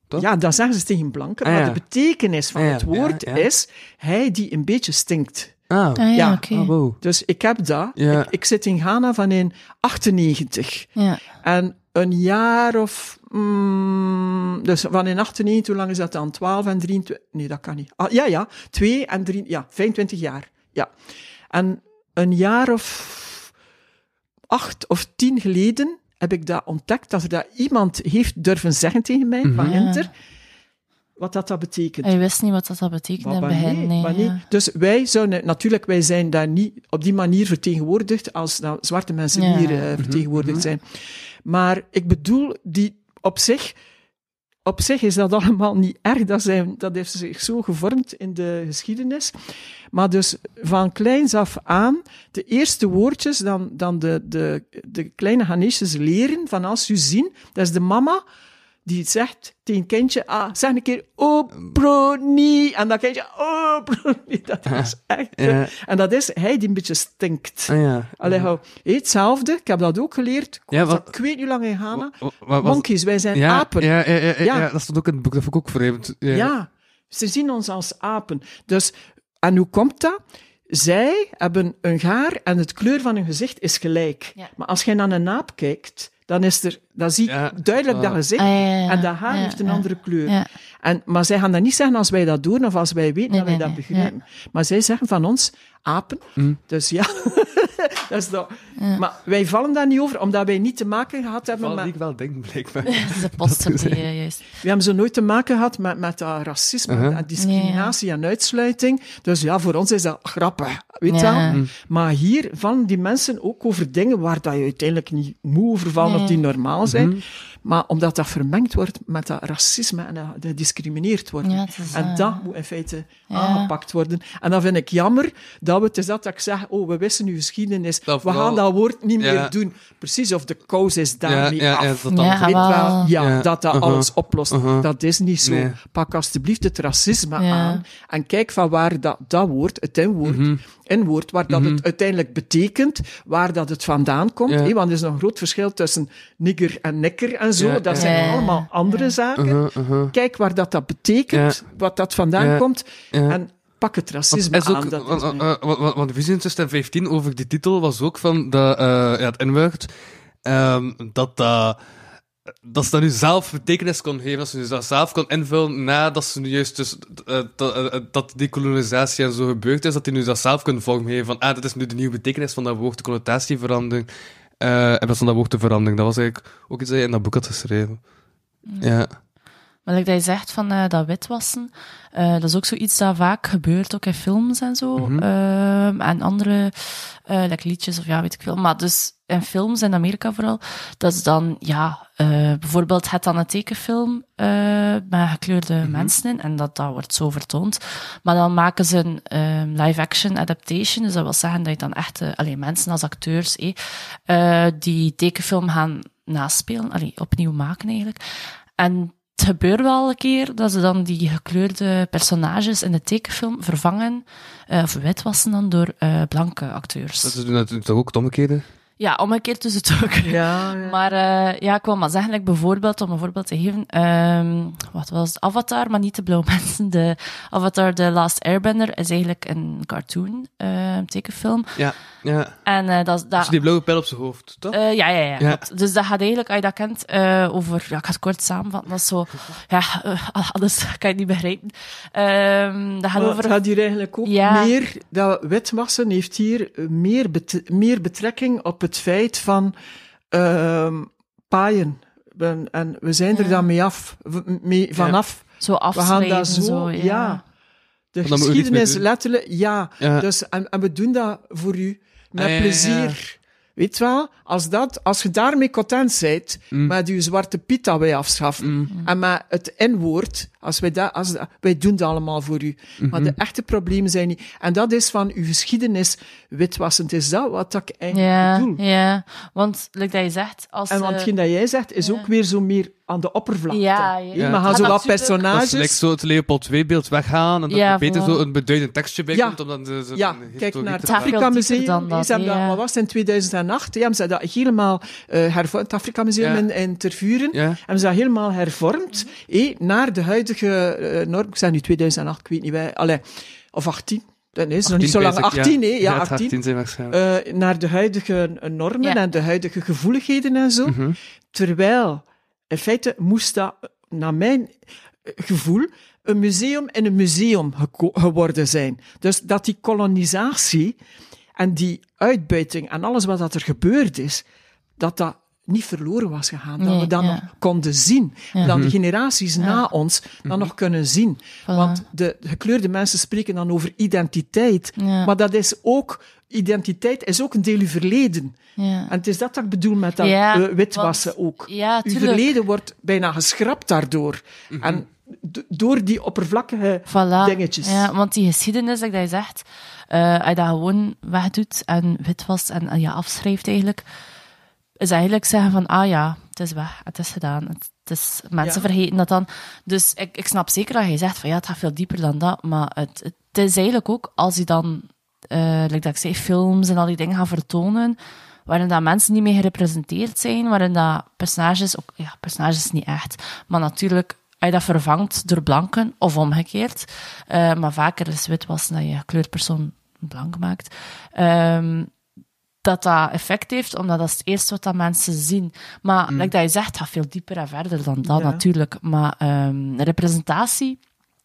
Toch? Ja, dat zeggen ze tegen blanken, Ah, maar ja. de betekenis van Ah, ja, het woord ja, ja. is hij die een beetje stinkt. Ah, Ah, ja, Ja. oké. ah, wow. Dus ik heb dat. Ja. Ik, ik zit in Ghana van in 98. Ja. En een jaar of... mm, dus van in 98, hoe lang is dat dan? 12 en 23... Nee, dat kan niet. Ah, ja, ja. 2 en 3... Ja, 25 jaar. Ja. En een jaar of acht of tien geleden heb ik dat ontdekt, dat er dat iemand heeft durven zeggen tegen mij, van Ja. Wat dat, dat betekent. Hij wist niet wat dat, dat betekende in Maar het begin. wanneer- Nee, ja. Dus wij zouden, natuurlijk, wij zijn daar niet op die manier vertegenwoordigd als nou, zwarte mensen Ja. hier eh, vertegenwoordigd zijn. Maar ik bedoel, die op zich, op zich is dat allemaal niet erg. Dat, zijn, dat heeft zich zo gevormd in de geschiedenis. Maar dus van kleins af aan, de eerste woordjes, dan, dan de, de, de kleine Hanesjes leren van als u zien, dat is de mama die het zegt tegen een kindje, ah, zeg een keer, oh, broni. En dat kindje, oh, broni. Dat is echt... eh, Ja. En dat is hij die een beetje stinkt. Ah ja. Allee, hou. Hetzelfde, ik heb dat ook geleerd. Ja, wat- ik weet niet hoe lang in Ghana. Wa- wa- was- Monkeys, wij zijn ja, apen. Ja, ja, ja, ja, Ja. ja, dat stond ook in het boek, dat vond ik ook vreemd. Ja. Ja, ze zien ons als apen. Dus, en hoe komt dat? Zij hebben een gaar en het kleur van hun gezicht is gelijk. Ja. Maar als je naar een aap kijkt, dan, is er, dan zie je Ja, duidelijk ah. dat gezicht. Ah, ja, ja, ja. En dat haar Ja, heeft een ja. andere kleur. Ja. En, maar zij gaan dat niet zeggen als wij dat doen of als wij weten Nee, dat wij nee, dat nee, begrijpen. Maar zij zeggen van ons apen. Mm. Dus ja, dat is dat. Maar wij vallen daar niet over, omdat wij niet te maken gehad hebben met... ik wel denk, blijkbaar. De poster die eh, juist. We hebben zo nooit te maken gehad met, met dat racisme Uh-huh. en discriminatie en uitsluiting. Dus ja, voor ons is dat grappig, weet Ja. wel. Maar hier vallen die mensen ook over dingen waar dat je uiteindelijk niet moet over Nee. of die normaal zijn. Mhm. Maar omdat dat vermengd wordt met dat racisme en dat gediscrimineerd wordt. Ja, en eh, dat moet in feite ja. aangepakt worden. En dan vind ik jammer dat we, het is dat dat ik zeg, oh, we wisten uw geschiedenis, Dat we wel- gaan dat woord niet Ja. meer doen. Precies, of de kous is daarmee ja, af. ja, dat dan Weet wel. wel, ja, Ja, dat dat uh-huh, alles oplost. uh-huh. Dat is niet zo. Nee. Pak alsjeblieft het racisme Ja. aan en kijk van waar dat, dat woord, het inwoord, Mhm. inwoord, waar dat het uiteindelijk betekent, waar dat het vandaan komt. Want er is nog een groot verschil tussen nigger en nikker en zo. Ja, dat ja. zijn Ja. allemaal andere zaken. Uh-huh. Kijk waar dat, dat betekent, wat dat vandaan Ja. komt, Ja. en pak het Want racisme is ook, aan. Dat is want, mijn- want, want, want, want de visie in 2015 over die titel was ook van de, eh, ja, het N-woord, ehm, dat dat dat ze dat nu zelf betekenis kon geven, dat ze nu dat zelf kon invullen nadat ze nu juist dus, eh, dat, eh, dat die kolonisatie en zo gebeurd is, dat die nu dat zelf kunnen vormgeven van, ah, dit is nu de nieuwe betekenis van dat woord, de connotatieverandering, eh en dat van dat woord de verandering. Dat was eigenlijk ook iets dat je in dat boek had geschreven. Ja. Maar dat je zegt van eh, dat witwassen, eh, dat is ook zoiets dat vaak gebeurt, ook in films en zo. Mhm. Ehm, en andere eh, like liedjes of ja, weet ik veel. Maar dus in films, in Amerika vooral, dat is dan, ja, bijvoorbeeld het dan een tekenfilm met gekleurde Mhm. mensen in, en dat, dat wordt zo vertoond. Maar dan maken ze een ehm, live-action adaptation, dus dat wil zeggen dat je dan echt, alleen mensen als acteurs, eh, eh, die tekenfilm gaan naspelen, allee, opnieuw maken eigenlijk. En het gebeurt wel een keer dat ze dan die gekleurde personages in de tekenfilm vervangen, eh, of witwassen dan door eh, blanke acteurs. Dat is natuurlijk ook het omgekeerde? Ja, omgekeerd is het ook. ja, ja. Maar eh, ja, ik wil maar zeggen, like bijvoorbeeld, om een voorbeeld te geven, ehm, wat was het? Avatar, maar niet de blauwe mensen. De Avatar The Last Airbender is eigenlijk een cartoon, eh, tekenfilm. Ja. ja. En eh, dat, dat, Dus die blauwe pijl op zijn hoofd, toch? eh, ja, ja, ja. Ja. Dus dat gaat eigenlijk, als je dat kent, eh, over... Ja, ik ga het kort samenvatten. Dat is zo... Ja, anders kan je het niet begrijpen. Ehm, dat gaat Maar over... het gaat hier eigenlijk ook Ja. meer, dat witwassen heeft hier meer, bet- meer betrekking op het feit van ehm paaien. En, en we zijn er Ja. dan mee af, mee, vanaf. Zo We gaan dat zo, zo, ja. De geschiedenis letterlijk, ja. Ja. Dus, en, en we doen dat voor u, met Ah, ja, ja, ja. plezier. Weet je wel, als, dat, als je daarmee content bent, Mm. met je zwarte piet dat wij afschaffen, en met het N-woord, als wij, dat, als, wij doen dat allemaal voor u. Mhm. Maar de echte problemen zijn niet. En dat is van uw geschiedenis witwassend. Is dat wat ik eigenlijk Ja, bedoel? ja. Want, like dat je zegt, als... En want eh, hetgeen dat jij zegt, is ook weer zo meer aan de oppervlakte. Ja, ja. Ja. Maar gaan zo wat natuurlijk. Dat personages... ze like, zo het Leopold 2-beeld weggaan en dat Ja, er beter voilà. zo een beduidend tekstje bij Ja. komt. Om dan de, zo Ja, een kijk naar het Afrika Museum. dat, Ze hebben dat, ja. wat was het, in 2008? Ja, hebben ze dat helemaal eh hervormd. Het Afrika Museum Ja. in, in Tervuren. Ja. Hebben ze dat helemaal hervormd. eh, naar de huidige eh, norm. Ik zeg nu 2008, ik weet niet. Wij, allee, of 18. Dat is nog niet zo lang. basic, 18, hè? Ja, het 18. 18 zijn waarschijnlijk. Eh, naar de huidige normen Ja. en de huidige gevoeligheden en zo. Mhm. Terwijl, in feite, moest dat, naar mijn gevoel, een museum in een museum geworden zijn. Dus dat die kolonisatie en die uitbuiting en alles wat er gebeurd is, dat dat niet verloren was gegaan. dat we dat ja. nog konden zien. Ja. Dat de Mhm. generaties na ons dat nog kunnen zien. Want de gekleurde mensen spreken dan over identiteit. Ja. Maar dat is ook, identiteit is ook een deel uw verleden. Ja. En het is dat dat ik bedoel met dat Ja, eh, witwassen ook. Ja, Uw tuurlijk. verleden wordt bijna geschrapt daardoor. En d- door die oppervlakkige Voilà. dingetjes. Ja, want die geschiedenis, dat je zegt, eh als je dat gewoon wegdoet en witwast en ja, afschrijft eigenlijk, is eigenlijk zeggen van, ah ja, het is weg, het is gedaan. Het, het is, mensen Ja. vergeten dat dan. Dus ik, ik snap zeker dat je zegt van, ja, het gaat veel dieper dan dat, maar het, het is eigenlijk ook, als je dan, eh like dat ik zei, films en al die dingen gaan vertonen, waarin dat mensen niet meer gerepresenteerd zijn, waarin dat personages, ook, ja, personages niet echt, maar natuurlijk, als je dat vervangt door blanken, of omgekeerd, eh, maar vaker is witwassen dat je een gekleurd persoon blank maakt, ehm, dat dat effect heeft, omdat dat is het eerste wat dat mensen zien. Maar, like dat je zegt, gaat veel dieper en verder dan dat Ja. natuurlijk. Maar ehm, representatie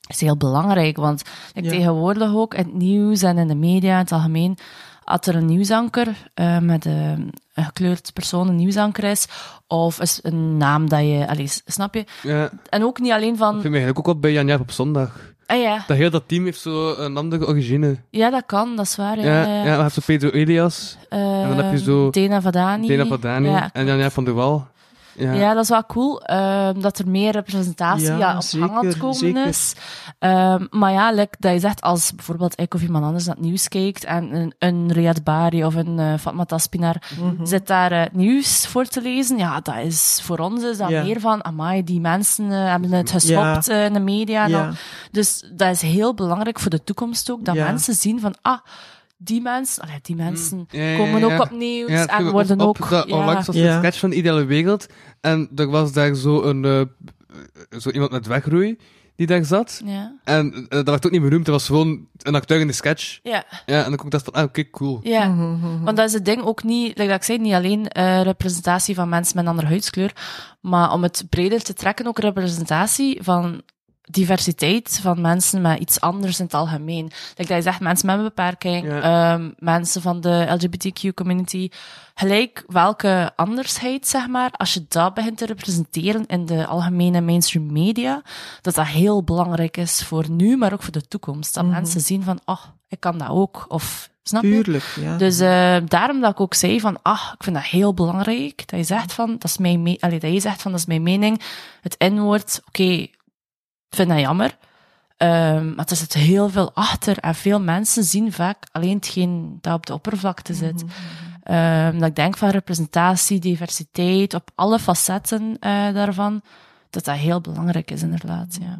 is heel belangrijk, want like, Ja. tegenwoordig ook in het nieuws en in de media in het algemeen, als er een nieuwsanker eh, met een gekleurd persoon een nieuwsanker is, of is een naam dat je, allee, snap je? Ja, ik En ook niet alleen van, vind me eigenlijk ook wel bij Jan op zondag. Ah ja, Dat heel dat team heeft zo een andere origine. ja, dat kan, dat is waar. Ja, Ja, ja, ja. je hebt zo Pedro Elias, en dan heb je zo Ehm, Dena Vadani. Dena Padani Ja, en Jan Jaap van der Wal. Ja. Ja. dat is wel cool, ehm, dat er meer representatie Ja, ja, op zeker, het komen zeker. is. Ehm, maar ja, like dat je zegt, als bijvoorbeeld ik of iemand anders naar het nieuws kijkt en een, een Riyad Bari of een eh, Fatma Taspinar Mhm. zit daar eh, nieuws voor te lezen, ja, dat is voor ons is dat meer van, amai, die mensen eh, hebben het geschopt in de media. Dus dat is heel belangrijk voor de toekomst ook, dat mensen zien van, ah, die mensen, allee, die mensen Ja, ja, komen ja. ook op nieuws Ja, het viel en worden op ook... dat ja. Onlangs was er een sketch van de Ideale Wereld. En er was daar zo, een, eh, zo iemand met wegroei die daar zat. ja. En eh, dat werd ook niet beroemd. Dat was gewoon een acteur in de sketch. ja. Ja, en dan kon ik dacht van, ah, oké, cool. Ja, Mhm, want dat is het ding ook niet, like dat ik zei, niet alleen eh, representatie van mensen met een andere huidskleur, maar om het breder te trekken, ook representatie van diversiteit van mensen met iets anders in het algemeen. Like dat je zegt, mensen met een beperking, Ja. ehm, mensen van de LGBTQ-community, gelijk welke andersheid, zeg maar, als je dat begint te representeren in de algemene mainstream media, dat dat heel belangrijk is voor nu, maar ook voor de toekomst. Dat mensen zien van, oh, ik kan dat ook, of, snap je? Tuurlijk, ja. Dus eh, daarom dat ik ook zei van, ah, ik vind dat heel belangrijk. Dat je zegt van, dat is mijn, Allee, dat je zegt van, dat is mijn mening. Het N-woord, oké, vind dat jammer. Ehm, maar er zit heel veel achter. En veel mensen zien vaak alleen hetgeen dat op de oppervlakte zit. Ehm, dat ik denk van representatie, diversiteit, op alle facetten eh, daarvan, dat dat heel belangrijk is inderdaad, ja.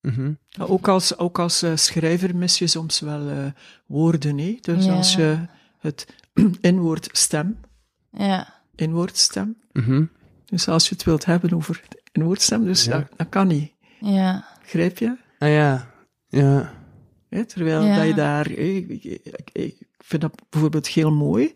Mhm. Ja, Ook als, ook als eh, schrijver mis je soms wel eh, woorden. Hè? Dus Ja. als je het inwoord stem, Ja, inwoordstem, Mhm. dus als je het wilt hebben over het inwoordstem, dus Ja. dat, dat kan niet. ja, Grijp je? Ah ja, ja. Terwijl Ja. dat je daar, ik, ik- ik vind dat bijvoorbeeld heel mooi,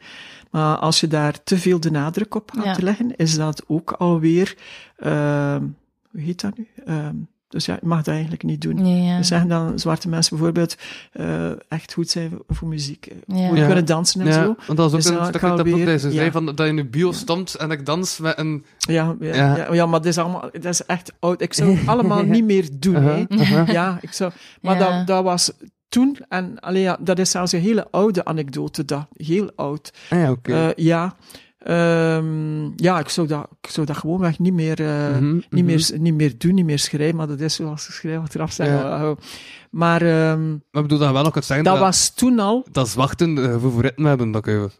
maar als je daar te veel de nadruk op gaat Ja. leggen, is dat ook alweer, ehm hoe heet dat nu? Ehm, dus ja, je mag dat eigenlijk niet doen. ja. We zeggen dan zwarte mensen bijvoorbeeld eh, echt goed zijn voor muziek, eh, Ja. goed Ja. kunnen dansen en ja, zo. want dat was ook Dus een dan stuk kan dat zei van, dat je in de bio stond en ik dans met een... Ja, ja, Ja. ja. ja, maar dat is allemaal, dat is echt oud. Ik zou het allemaal niet meer doen. hè. Uh-huh. Ja, ik zou, maar Ja. dat, dat was toen, en allee, ja, dat is zelfs een hele oude anekdote, dat, heel oud. Ah ja, oké. Eh, ja, Ehm, ja, ik zou dat, ik zou dat gewoonweg niet meer, eh, Mhm, niet, mhm. meer, niet meer doen, niet meer schrijven, maar dat is zoals ze schrijven zeggen. Ja. oh. Maar ehm, Maar bedoel, dat wel nog kunt zeggen dat dat, was toen al, dat zwachten uh, voor ritme hebben, dat kun, je,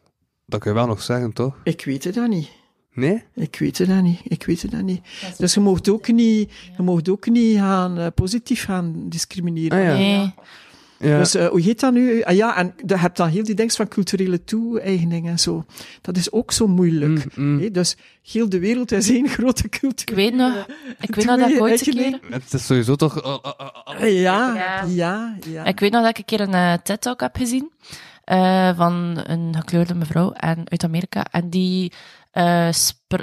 dat kun je wel nog zeggen, toch? ik weet het dat niet. Nee? Ik weet het dat niet. Ik weet het dat niet. Dus je mocht ook niet, je mocht ook niet gaan, eh, positief gaan discrimineren. Ah, ja. Nee. Ja. Dus eh, hoe heet dat nu? Ah, ja, en je hebt dan heel die dingen van culturele toe-eigening en zo. Dat is ook zo moeilijk. Mm, mm. Dus heel de wereld is één grote cultuur. Ik weet nog, ik weet nog dat ik ooit een keer... Het is sowieso toch... Ja, Ja. ja, ja. Ik weet nog dat ik een keer een eh, TED-talk heb gezien eh, van een gekleurde mevrouw en, uit Amerika. En die, eh,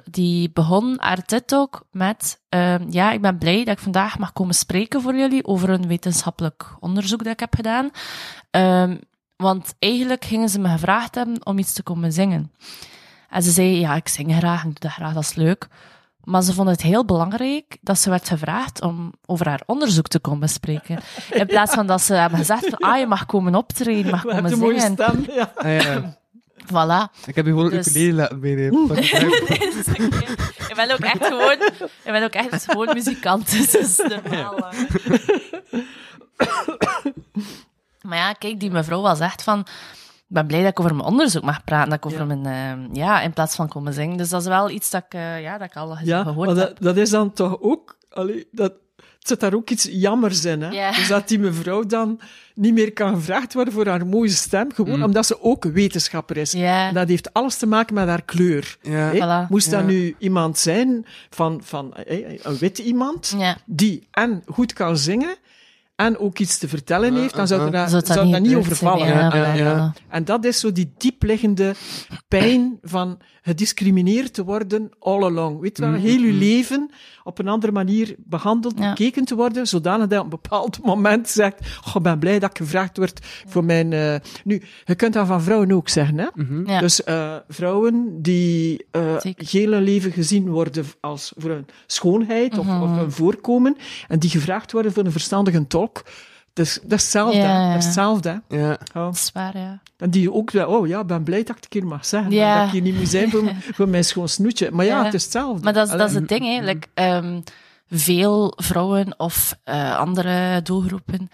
die begon haar TED-talk met... ehm, ja, ik ben blij dat ik vandaag mag komen spreken voor jullie over een wetenschappelijk onderzoek dat ik heb gedaan. Ehm, want eigenlijk gingen ze me gevraagd hebben om iets te komen zingen. En ze zei, ja, ik zing graag, ik doe dat graag, dat is leuk. Maar ze vond het heel belangrijk dat ze werd gevraagd om over haar onderzoek te komen spreken. In plaats van dat ze hebben gezegd van, ah, je mag komen optreden, je mag Je hebt komen een mooie zingen. stem, ja. Ah, ja. Voilà. Ik heb je gewoon een Dus- ukulele laten meenemen. Uit. ik ben ook echt gewoon, ik ben ook echt gewoon muzikant. Dus dat is normaal. hè. maar ja, kijk, die mevrouw was echt van, ik ben blij dat ik over mijn onderzoek mag praten, dat ik over Ja. mijn, eh, ja, in plaats van komen zingen. Dus dat is wel iets dat ik, eh, ja, dat ik al Ja, gehoord maar heb. dat, dat is dan toch ook... Allee, dat, het zit daar ook iets jammers in. Hè? Dus dat die mevrouw dan niet meer kan gevraagd worden voor haar mooie stem, gewoon Mm. omdat ze ook wetenschapper is. Dat heeft alles te maken met haar kleur. Voilà. Moest dat nu iemand zijn van, van eh, een witte iemand, die en goed kan zingen en ook iets te vertellen heeft, dan zou er daar, Zou het zou dat dat niet overvallen. Ja, Ja. En dat is zo die diepliggende pijn van gediscrimineerd te worden all along. Weet je wel, Mm, heel je mm. leven op een andere manier behandeld, Ja. bekeken te worden, zodanig dat je op een bepaald moment zegt, goh, ik ben blij dat ik gevraagd word voor mijn... eh, Nu, je kunt dat van vrouwen ook zeggen, hè. Mhm. Ja. Dus eh, vrouwen die eh Zeker. heel hun leven gezien worden als voor een schoonheid of, Mhm. of een voorkomen, en die gevraagd worden voor een verstandige dus, dat is hetzelfde. Ja, ja. Dat is hetzelfde. Ja. Ja. Dat is waar, ja. En die ook wel, oh ja, ik ben blij dat ik het een keer mag zeggen. Ja. Dat ik hier niet moet zijn voor, voor mijn schoon snoetje. Maar ja, Ja. het is hetzelfde. Maar dat is, dat is het ding, hè. Like, ehm, veel vrouwen of eh, andere doelgroepen,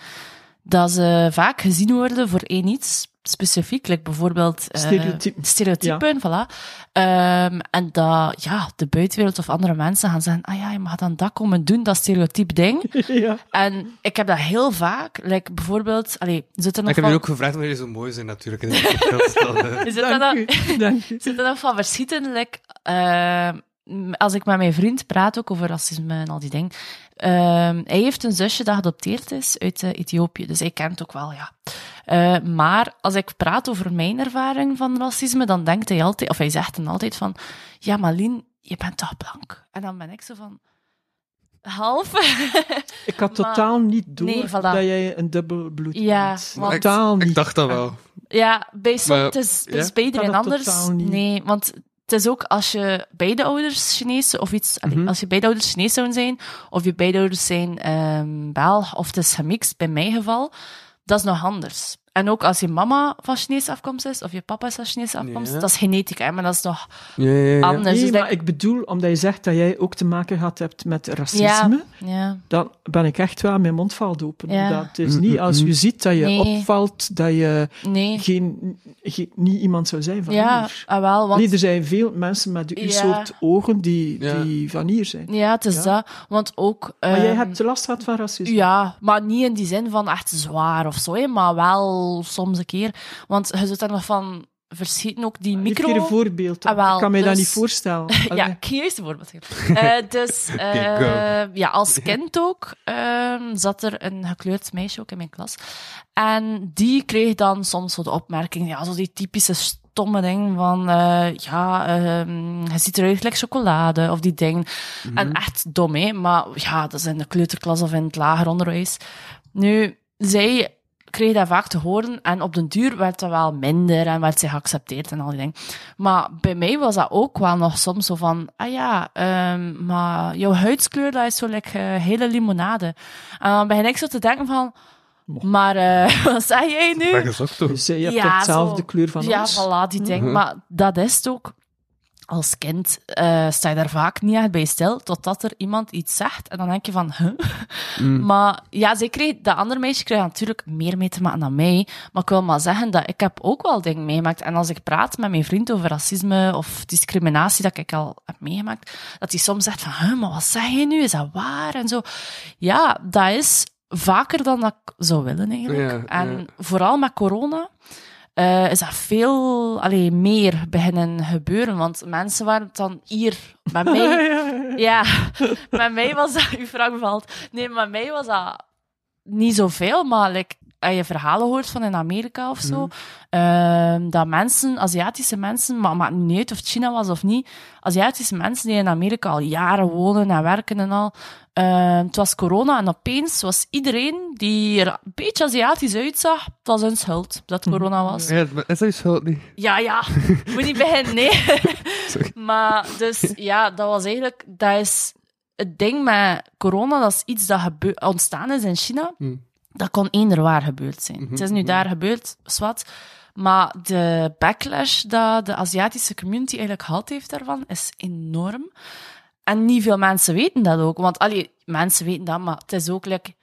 dat ze vaak gezien worden voor één iets specifiek, like bijvoorbeeld eh, Stereotypen. stereotypen, voilà. Ehm, en dat ja, de buitenwereld of andere mensen gaan zeggen, ah ja, je mag dan dat komen doen, dat stereotyp ding. ja. En ik heb dat heel vaak, like bijvoorbeeld, allee, zit er nog Ik heb van- je ook gevraagd omdat jullie zo mooi zijn, natuurlijk. in eh, Zit er Dank dan- zit er nog van verschieten. Like, eh, m- als ik met mijn vriend praat ook over racisme en al die dingen. Ehm, hij heeft een zusje dat geadopteerd is uit eh, Ethiopië, dus hij kent ook wel, ja. Eh, maar als ik praat over mijn ervaring van racisme, dan denkt hij altijd, of hij zegt dan altijd van, ja, maar Lien, je bent toch blank? En dan ben ik zo van, half? Ik had Maar- totaal niet door Nee, voilà. dat jij een dubbel bloed Ja, bent. want- Totaal ik niet. dacht dat wel. Ja, bij Maar- het is, ja? bij iedereen anders. Nee, want het is ook als je beide ouders Chinees of iets, Mhm. als je beide ouders Chinees zouden zijn, of je beide ouders zijn Belg, of het is gemixt, bij mijn geval, dat is nog anders. En ook als je mama van Chinese afkomst is, of je papa is van Chinese afkomst, Ja. dat is genetica, hè, maar dat is nog Ja, ja, ja. anders. Nee, dus maar ik bedoel, omdat je zegt dat jij ook te maken gehad hebt met racisme, ja, dan ben ik echt wel, mijn mond valt open. Ja. Dat het is niet als je ziet dat je Nee. opvalt, dat je nee. geen, geen, niet iemand zou zijn van Ja, hier. ah, wel, want... Nee, er zijn veel mensen met Ja. soort ogen die, Ja. die van hier zijn. Ja, het is Ja. dat. Want ook... Maar jij ehm, hebt last gehad van racisme. Ja, maar niet in die zin van echt zwaar of zo, hè, maar wel soms een keer. Want je zult er nog van verschieten, ook die Geef micro... keer een voorbeeld. Ah, wel, ik kan mij dat dus- niet voorstellen. ja, ik ga juist een voorbeeld geven. Eh, dus eh, ja, als kind ook ehm, zat er een gekleurd meisje ook in mijn klas. En die kreeg dan soms zo de opmerking, ja, zo die typische stomme ding van, eh, ja, ehm, je ziet eruit gelijk chocolade, of die ding. En echt dom, hè. Maar ja, dat is in de kleuterklas of in het lager onderwijs. Nu, zij kreeg dat vaak te horen en op den duur werd dat wel minder en werd zij geaccepteerd en al die dingen. Maar bij mij was dat ook wel nog soms zo van, ah ja, ehm, maar jouw huidskleur, dat is zo like eh, hele limonade. En dan begin ik zo te denken van, maar eh, wat zeg jij nu? Toch? Dus eh, je hebt Ja, hetzelfde zo. kleur van ja, ons. voilà, die ding. Maar dat is het ook. Als kind eh, sta je daar vaak niet echt bij stil, totdat er iemand iets zegt. En dan denk je van, huh? Maar ja, zij kreeg, dat andere meisje kreeg natuurlijk meer mee te maken dan mij. Maar ik wil maar zeggen dat ik heb ook wel dingen meegemaakt. En als ik praat met mijn vriend over racisme of discriminatie dat ik al heb meegemaakt, dat hij soms zegt van, huh, maar wat zeg je nu? Is dat waar? En zo. Ja, dat is vaker dan dat ik zou willen eigenlijk. Ja, en ja. vooral met corona eh, is dat veel allee, meer beginnen gebeuren. Want mensen waren dan hier bij mij. ja, met mij was dat, uw vraag bevalt. Nee, met mij was dat niet zoveel, maar like, als je verhalen hoort van in Amerika of zo, ehm, dat mensen, Aziatische mensen, maar maakt niet uit of het China was of niet, Aziatische mensen die in Amerika al jaren wonen en werken en al, ehm, het was corona en opeens was iedereen die er een beetje Aziatisch uitzag, het was hun schuld dat het corona was. Ja, maar is dat je schuld niet? Ja, ja. Moet niet beginnen, nee. Sorry. maar dus, ja, dat was eigenlijk... Dat is het ding met corona, dat is iets dat ontstaan is in China. Hmm. Dat kon eender waar gebeurd zijn. Mhm, Het is nu daar gebeurd, zwart. Maar de backlash dat de Aziatische community eigenlijk gehad heeft daarvan, is enorm. En niet veel mensen weten dat ook. Want allee, mensen weten dat, maar het is ook like,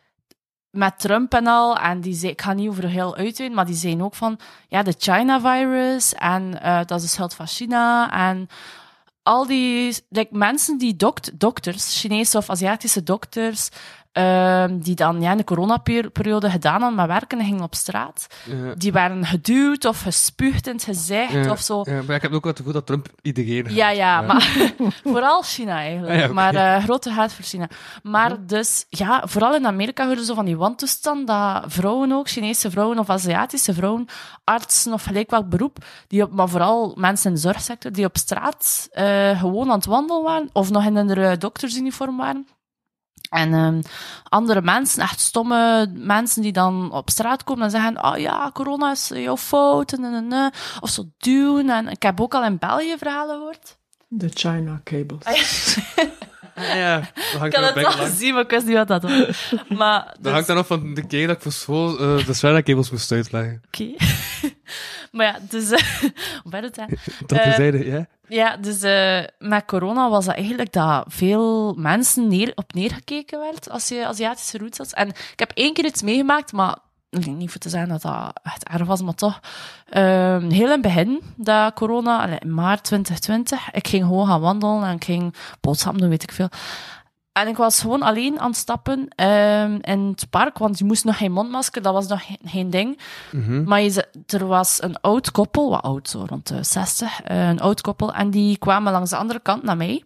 met Trump en al. En die zei, ik ga niet over heel uitweiden, maar die zijn ook van ja, de China-virus. En eh, dat is de schuld van China. En al die like, mensen die dokt, dokters, Chinese of Aziatische dokters, ehm, die dan ja, in de coronaperiode gedaan hadden met werken en gingen op straat, Ja. die waren geduwd of gespuugd in het gezicht Ja, of zo. Ja, maar ik heb ook wel het gevoel dat Trump iedereen... Ja, ja, Ja. maar vooral China eigenlijk. Ah. Maar eh, grote haat voor China. Maar dus, ja, vooral in Amerika horen zo van die wantoestand dat vrouwen ook, Chinese vrouwen of Aziatische vrouwen, artsen of gelijk welk beroep, die op, maar vooral mensen in de zorgsector, die op straat eh, gewoon aan het wandelen waren of nog in een eh, doktersuniform waren. En ehm, andere mensen, echt stomme mensen die dan op straat komen en zeggen: Oh ja, corona is jouw fout. En, en, en, en. Of zo duwen. En ik heb ook al in België verhalen gehoord. De China cables. Ah, ja, dat hangt Ik had er het al lang. gezien, maar ik wist niet wat dat was. Maar, Dat dus, hangt dan nog van de keer dat ik voor school eh, de Swerda-kabels moest uitleggen. oké. maar ja, dus... eh, hoe ben het, hè? Dat Eh, terzijde, ja. Ja, dus eh, met corona was dat eigenlijk dat veel mensen neer, op neergekeken werd als je Aziatische roots had. En ik heb één keer iets meegemaakt, maar niet voor te zeggen dat dat echt erg was, maar toch. Ehm, heel in het begin, dat corona, in maart 2020, ik ging gewoon gaan wandelen en ik ging boodschappen doen, weet ik veel. En ik was gewoon alleen aan het stappen ehm, in het park, want je moest nog geen mondmasker, dat was nog geen, geen ding. Mhm. Maar je, er was een oud koppel, wat oud, zo rond de 60, eh, een oud koppel, en die kwamen langs de andere kant naar mij.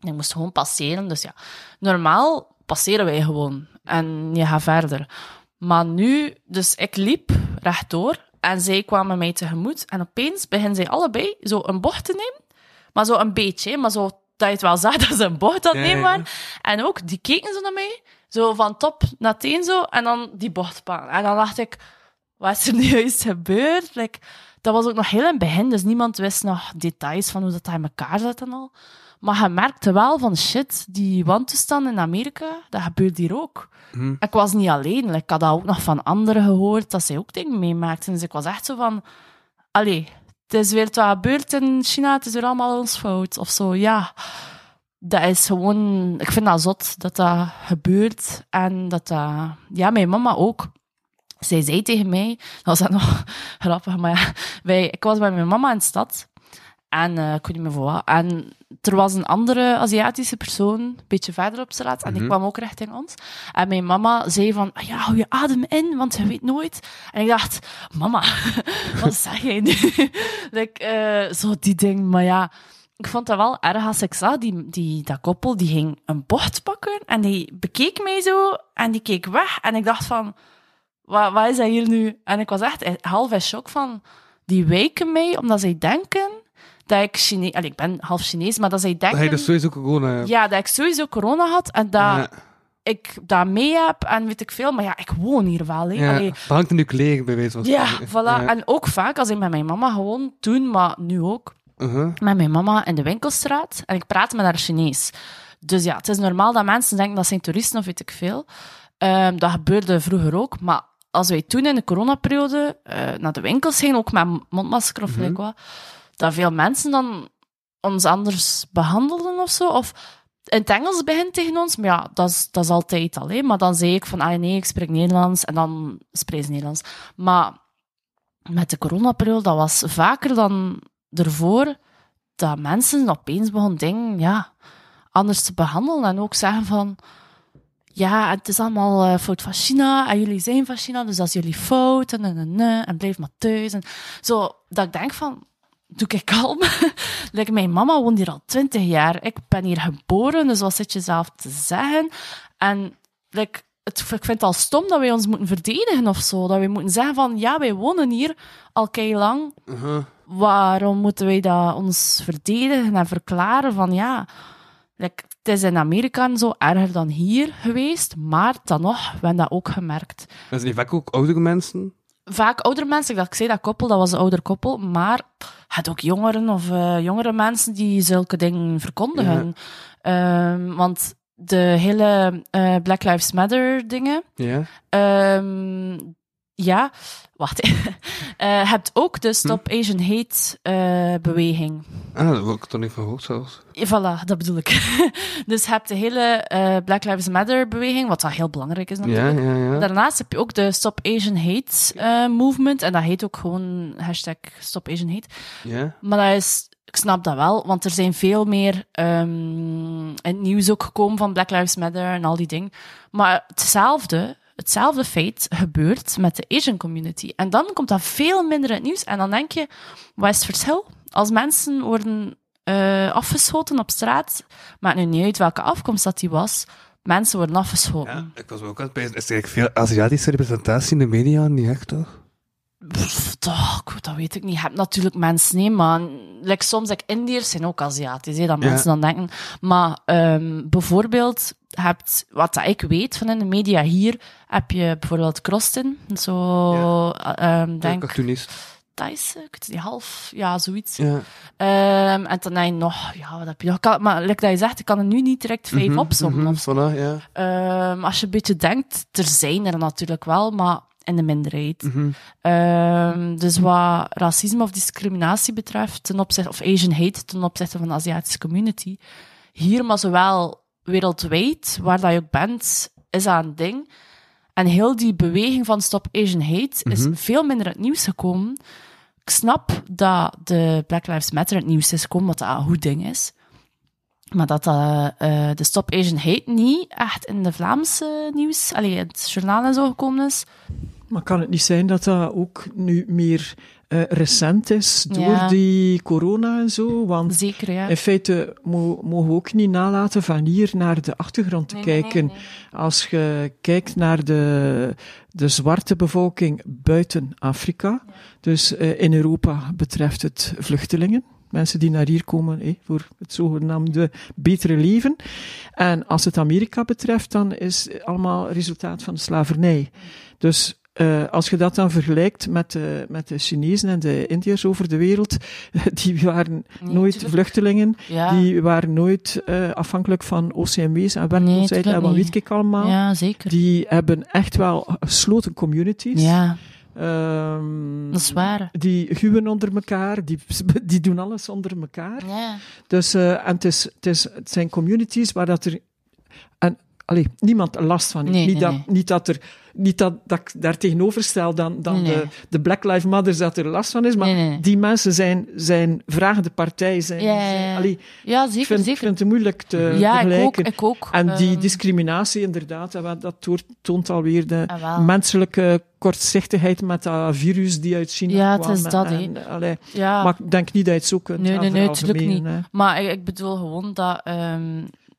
En ik moest gewoon passeren, dus ja. Normaal passeren wij gewoon en je gaat verder. Maar nu, dus ik liep rechtdoor en zij kwamen mij tegemoet en opeens beginnen zij allebei zo een bocht te nemen. Maar zo een beetje, maar zo dat je het wel zag dat ze een bocht aan het nemen waren. En ook, die keken zo naar mij, zo van top naar teen zo, en dan die bocht pakken. En dan dacht ik, wat is er nu juist gebeurd? Like, dat was ook nog heel in het begin, dus niemand wist nog details van hoe dat in elkaar zat en al. Maar je merkte wel van shit, die wantoestand in Amerika, dat gebeurt hier ook. Mhm. Ik was niet alleen, like, ik had dat ook nog van anderen gehoord, dat zij ook dingen meemaakten. Dus ik was echt zo van, allee, het is weer wat gebeurd in China, het is weer allemaal ons fout, of zo, ja. Dat is gewoon, ik vind dat zot dat dat gebeurt en dat dat, ja, mijn mama ook zij zei tegen mij, dat was dat nog grappig, maar ja, wij, ik was bij mijn mama in de stad. En eh, ik weet niet meer voor wat. En er was een andere Aziatische persoon, een beetje verder op straat, en die kwam ook richting ons. En mijn mama zei van, "Ah ja, hou je adem in, want je weet nooit. En ik dacht, mama, wat zeg jij nu? like, eh, zo die ding, maar ja... Ik vond dat wel erg als ik zag, die, die, dat koppel, die ging een bocht pakken en die bekeek mij zo en die keek weg. En ik dacht van, wat, wat is dat hier nu? En ik was echt half in shock van, die wijken mij omdat zij denken dat ik Chinees... Ik ben half Chinees, maar dat zij Dat denken... hij dus sowieso corona hebt. Ja, dat ik sowieso corona had en dat Ja, ik dat mee heb en weet ik veel. Maar ja, ik woon hier wel. Hè. ja. Allee, Dat hangt in uw kleren, bij wijze van ja, voilà. Ja. En ook vaak als ik met mijn mama gewoon toen, maar nu ook, Uh-huh. met mijn mama in de winkelstraat en ik praat met haar Chinees. Dus ja, het is normaal dat mensen denken dat zijn toeristen of weet ik veel. Ehm, dat gebeurde vroeger ook, maar als wij toen in de coronaperiode eh, naar de winkels gingen, ook met mondmasker of gelijk wat, dat veel mensen dan ons anders behandelden of zo. Of in het Engels begint tegen ons, maar ja, dat is, dat is altijd al. hè. Maar dan zei ik van, ah nee, ik spreek Nederlands en dan spreek ze Nederlands. Maar met de coronaperiode, dat was vaker dan ervoor dat mensen opeens begonnen dingen, ja, anders te behandelen. En ook zeggen van, ja, het is allemaal eh, fout van China en jullie zijn van dus is jullie fout en, en, en, en blijf maar thuis. En zo, dat ik denk van, doe ik kalm. like, mijn mama woont hier al twintig jaar. Ik ben hier geboren, dus wat zit je zelf te zeggen? En like, het, ik vind het al stom dat wij ons moeten verdedigen of zo. Dat wij moeten zeggen van, ja, wij wonen hier al kei lang. Waarom moeten wij dat ons verdedigen en verklaren van, ja... Like, het is in Amerika zo erger dan hier geweest, maar dan nog, we hebben dat ook gemerkt. Dat zijn die vaak ook oudere mensen. Vaak oudere mensen, dat ik zei dat koppel, dat was een ouder koppel, maar het ook jongeren of eh, jongere mensen die zulke dingen verkondigen. Ehm, want de hele eh, Black Lives Matter dingen, Ja. Ehm, ja, wacht. Eh hebt ook de Stop Asian Hate eh, beweging. Ah, daar heb ik toch niet van gehoord zelfs. Ja, Voilà, dat bedoel ik. dus je hebt de hele eh, Black Lives Matter beweging, wat wel heel belangrijk is natuurlijk. ja, ja. Daarnaast heb je ook de Stop Asian Hate movement. En dat heet ook gewoon hashtag Stop Asian Hate. Ja. Maar dat is, ik snap dat wel, want er zijn veel meer ehm, in het nieuws ook gekomen van Black Lives Matter en al die dingen. Maar hetzelfde, hetzelfde feit gebeurt met de Asian community. En dan komt dat veel minder in het nieuws. En dan denk je, wat is het verschil? Als mensen worden eh, afgeschoten op straat, maakt nu niet uit welke afkomst dat die was, mensen worden afgeschoten. Ja, ik was ook aan het bezig. Is er eigenlijk veel Aziatische representatie in de media? Niet echt, toch? Pff, toch, dat weet ik niet. Je hebt natuurlijk mensen, nee, maar like, soms, like, Indiërs zijn ook Aziatisch, hè, dat Ja. mensen dan denken. Maar ehm, bijvoorbeeld, hebt, wat dat ik weet van in de media hier, heb je bijvoorbeeld Krostin, zo, eh, ehm, Ja, denk, cartoonist. Niet, half, ja, zoiets. Ja. Ehm, en dan heb je nog, ja, wat heb je nog? Kan, maar like dat je zegt, ik kan er nu niet direct vijf opzommen. voilà, ja. Ehm, als je een beetje denkt, er zijn er natuurlijk wel, maar in de minderheid. Mhm. Dus wat racisme of discriminatie betreft, ten opzichte, of Asian hate ten opzichte van de Aziatische community, hier, maar zowel wereldwijd, waar dat je ook bent, is dat een ding. En heel die beweging van Stop Asian Hate is veel minder in het nieuws gekomen. Ik snap dat de Black Lives Matter het nieuws is gekomen, wat dat een goed ding is. Maar dat eh, eh, de Stop Asian Hate niet echt in de Vlaamse nieuws, allee, het journaal en zo gekomen is. Maar kan het niet zijn dat dat ook nu meer eh, recent is door Ja. die corona en zo? Want Zeker, ja. in feite mo- mogen we ook niet nalaten van hier naar de achtergrond te Nee, nee, nee, kijken. nee. Als je kijkt naar de, de zwarte bevolking buiten Afrika, dus eh, in Europa betreft het vluchtelingen. Mensen die naar hier komen eh, voor het zogenaamde betere leven. En als het Amerika betreft, dan is het allemaal resultaat van de slavernij. Dus eh, als je dat dan vergelijkt met de, met de Chinezen en de Indiërs over de wereld, die waren Nee, nooit tuurlijk. vluchtelingen, Ja, die waren nooit eh, afhankelijk van OCMW's en werkloosheid tuurlijk en wat weet ik allemaal. ja, zeker. Die hebben echt wel gesloten communities. Ja, Ehm, dat is waar. Die huwen onder elkaar, die, die doen alles onder elkaar. Ja. Dus, eh, en het, is, het, is, het zijn communities waar dat er allee, niemand last van. Nee, niet, nee, dat, nee. niet dat er niet dat, dat ik daar tegenover stel dan, dan. De, de Black Lives Matter dat er last van is, maar die mensen zijn, zijn vragende partij. Zijn, Ja, ja, zijn- ja. allee, ja, ik, zeker, vind, ik zeker. vind het moeilijk te Ja, ik ook, vergelijken. ik ook. En die Ehm, discriminatie, inderdaad, dat, toont- alweer de Ah, menselijke kortzichtigheid met dat virus die uit China Ja, het kwam. is dat, en, ja, Maar ik denk niet dat je het zo kunt Nee, nee, nee, tuurlijk veralgemenen, niet. maar ik, ik bedoel gewoon dat... ehm,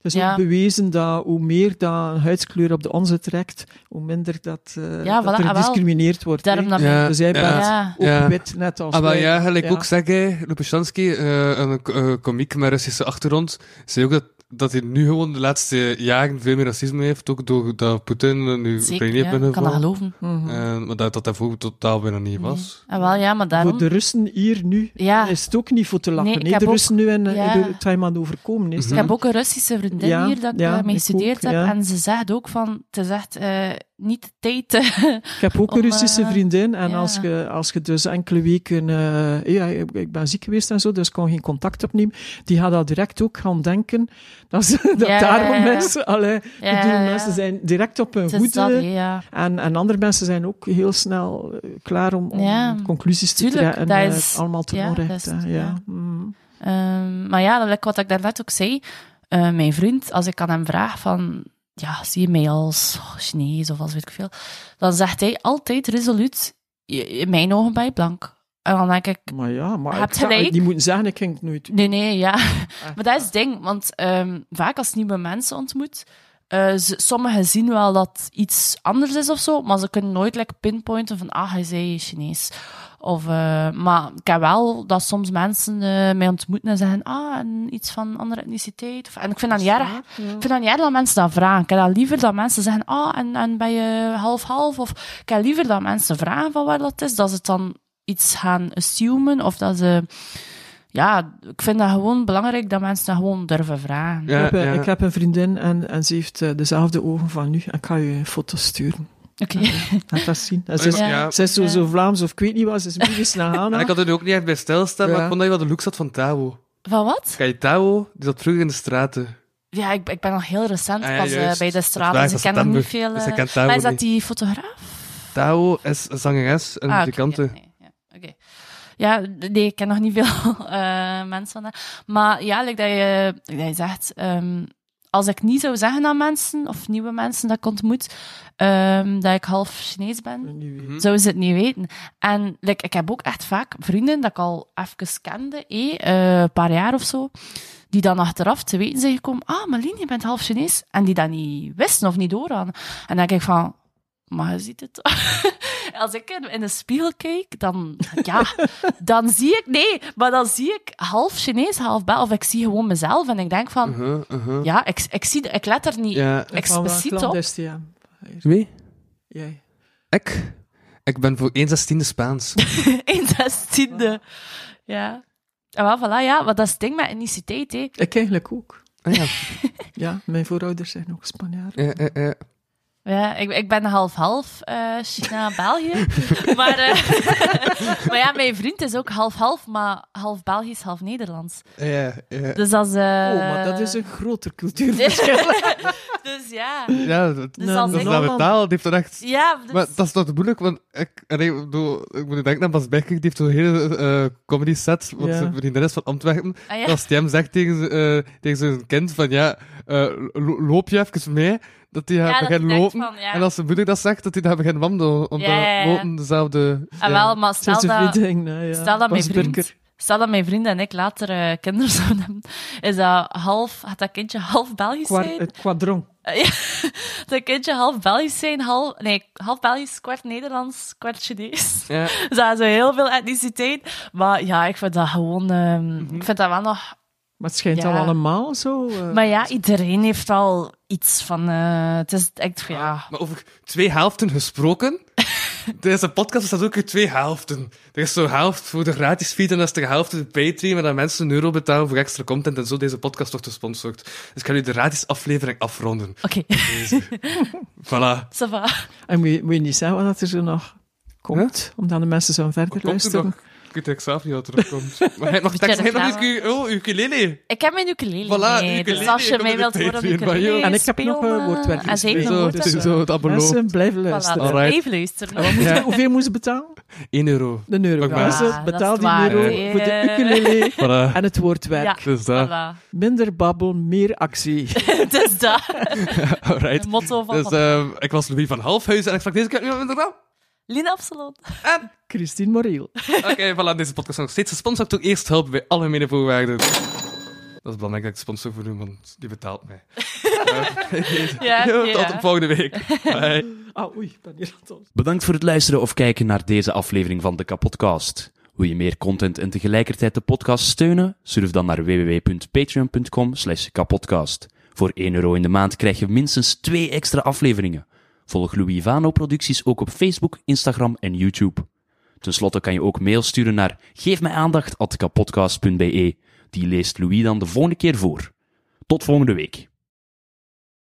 Het is Ja. ook bewezen dat hoe meer dat een huidskleur op de onze trekt, hoe minder dat, eh, Ja, dat voilà, er ah, gediscrimineerd wordt. daarom dat Ja. Dus jij Ja. bent Ja. ook wit, net als Ah, ja, gelijk Ja. ook zeggen, Lupushansky, eh een uh, komiek met Russische achtergrond, zei ook dat, dat hij nu gewoon de laatste jaren veel meer racisme heeft, ook doordat Poetin nu Oekraïne ja, heeft ik kan dat geloven. Mhm. Eh, maar dat dat daarvoor totaal bijna niet was. Ah, wel, ja, maar daarom... Voor de Russen hier nu Ja. is het ook niet voor te lachen. Nee, Nee, ik heb de ook- Russen nu en eh, ja. de Taiwan overkomen is. Ik heb ook een Russische vriendin Ja, hier dat ik ja, eh, mee gestudeerd heb. ja. En ze zegt ook van, het is echt eh, niet de tijd. Ik heb ook een Russische eh, vriendin. En ja. als, je, als je dus enkele weken... eh, ja, ik ben ziek geweest en zo, dus ik kon geen contact opnemen. Die gaat al direct ook gaan denken dat, ze, dat Ja, daarom mensen... Allee, bedoel, ja. mensen zijn direct op hun dat, ja. En, en andere mensen zijn ook heel snel eh, klaar om, om conclusies te trekken. dat en is- allemaal te dat is- Ja. Mm. Ehm, maar ja, dat, wat ik daarnet ook zei, mijn vriend, als ik aan hem vraag van, ja, zie je mij als oh, Chinees of als weet ik veel, dan zegt hij altijd resoluut, "Je- in mijn ogen ben je blank. En dan denk ik, Maar ja, maar gelijk. die moeten zeggen, ik ging het nooit doen. Nee, nee, ja. Maar dat is het ding, want ehm, vaak als nieuwe mensen ontmoet, eh, ze- sommigen zien wel dat iets anders is of zo, maar ze kunnen nooit like, pinpointen van, ah, hij zei Chinees. Of, eh, maar ik heb wel dat soms mensen eh, mij ontmoeten en zeggen, ah, en iets van andere etniciteit. Of, en ik vind dat niet erg. Ik vind dat niet erg dat mensen dat vragen. Ik heb dat liever dat mensen zeggen, ah, en, en ben je half-half? Of ik heb liever dat mensen vragen van waar dat is, dat ze het dan iets gaan assumen, of dat ze... Ja, ik vind dat gewoon belangrijk dat mensen dat gewoon durven vragen. Ja, ik, heb, ja. ik heb een vriendin en, en ze heeft eh, dezelfde ogen van nu. En ik ga je een foto sturen. Oké. Laat dat zien. En ze is, Ja. Ze is zo, zo Vlaams of ik weet niet wat. Ze is moeilijk naar En ik had er nu ook niet echt bij stilstaan, maar ik vond dat je wel de look zat van Tao. Van wat? Kijk, Tao, die zat vroeger in de straten. Ja, ik, ik ben nog heel recent Ah, ja, pas eh, juist. bij de straat, is dus ik ken nog niet veel... Dus Tao maar is dat niet. die fotograaf? Tao is een zangeres en Ah, oké, muzikante. ja, nee, ja, oké. Ja, nee, ik ken nog niet veel eh, mensen van dat. Maar ja, like dat, je, like dat je zegt, ehm, als ik niet zou zeggen aan mensen, of nieuwe mensen dat ik ontmoet, ehm, dat ik half Chinees ben, zouden ze het niet weten. En like, ik heb ook echt vaak vrienden dat ik al even kende, eh, een paar jaar of zo, die dan achteraf te weten zijn gekomen, ah, Marlene, je bent half Chinees, en die dat niet wisten of niet doorhadden. En dan denk ik van, maar je ziet het. Als ik in, de spiegel kijk, dan, ja, dan zie ik, nee, maar dan zie ik half Chinees, half Bel, of ik zie gewoon mezelf en ik denk van, Uh-huh, uh-huh. ja, ik, ik, zie, ik let er niet Ja. Expliciet op. Wie? Jij. Ik? Ik ben voor 1 zestiende Spaans. In zestiende. Ja. En wel, voilà, ja, maar dat is het ding met etniciteit, hè. Ik eigenlijk ook. Ah, ja. Ja, mijn voorouders zijn ook Spanjaarden. Ja, ja, ja. Ja, ik, ik ben half-half eh China-België. maar, eh, maar ja, mijn vriend is ook half-half, maar half Belgisch, half Nederlands. Ja, ja. Dus dat is... eh, Oh, maar dat is een groter cultuurverschil. dus ja. Ja, dat, Dus Nee, als dat ik... is naar de taal, die heeft er echt... Ja, dus... Maar dat is toch moeilijk, want ik, en ik, bedoel, ik moet denken aan Bas Becker, die heeft zo'n hele eh, comedy set, want Ja. zijn vriendin is van Antwerpen. Ah, ja. Als die hem zegt tegen, eh, tegen zijn kind van ja, eh, lo- loop je even mee, dat hij Ja, denkt lopen. van, ja. En als zijn moeder dat zegt, dat hij daar begint wandelen, omdat Ja, ja, ja. lopen dezelfde... Ah, ja. wel, maar stel dat... ja. Stel dat mijn vriend, stel dat mijn vriend en ik later eh, kinderen zouden hebben, is dat half, gaat dat kindje half Belgisch zijn? Het quadron. Eh, ja, dat kindje half Belgisch zijn, half, nee, half Belgisch, kwart Nederlands, kwart Chinees. Ja. Dus dat is zo heel veel etniciteit. Maar ja, ik vind dat gewoon, ehm, ik vind dat wel nog... Maar het schijnt Ja. al allemaal zo. eh, Maar ja, iedereen heeft al iets van, eh, het is echt, ja... Maar over twee helften gesproken, deze podcast bestaat ook uit twee helften. Er is zo'n helft voor de gratis feed en dat is de helft voor de Patreon, waar dan mensen een euro betalen voor extra content en zo deze podcast wordt gesponsord. Dus ik ga nu de gratis aflevering afronden. Oké, voilà. ça va. En moet je, moet je niet zeggen wat er zo nog komt, omdat de mensen zo verder er luisteren. Ik weet eigenlijk zelf niet wat er nog komt. Maar hij heeft nog tekst, hij nog oh, ukulele. Ik heb mijn ukulele Voilà, mee, ukulele dus als je mij wilt de horen op ukulele. En ik heb nog een woordwerk En heeft gespeeld. nog Zo, het het abonnement. Mensen, blijven Voilà, luisteren. dus even luisteren. Je- hoeveel moeten ze betalen? 1 euro. Een euro. Ja, dat betaal die waar, euro voor de ukulele Voilà. en het woordwerk. Ja, Dus dat. voilà. Minder babbel, meer actie. Dus dat. Alright. Het motto van Dus ehm, ik was Louis van Halfhuizen en ik sprak deze keer met mijn naam. Lina Absalon. Christine Moriel. Oké, voilà, deze podcast is nog steeds gesponsord door Eerst Helpen bij alle medevoorwaarden. Dat is belangrijk dat ik de sponsor voor doe, want die betaalt mij. Eh, Ja. Tot de volgende week. Bye. Ah, oei, ben hier aan Bedankt voor het luisteren of kijken naar deze aflevering van de Kapodcast. Wil je meer content en tegelijkertijd de podcast steunen? Surf dan naar www.patreon.com slash kapodcast. Voor 1 euro in de maand krijg je minstens 2 extra afleveringen. Volg Louis Vano producties ook op Facebook, Instagram en YouTube. Ten slotte kan je ook mail sturen naar geefmijaandacht.kapodcast.be. Die leest Louis dan de volgende keer voor. Tot volgende week.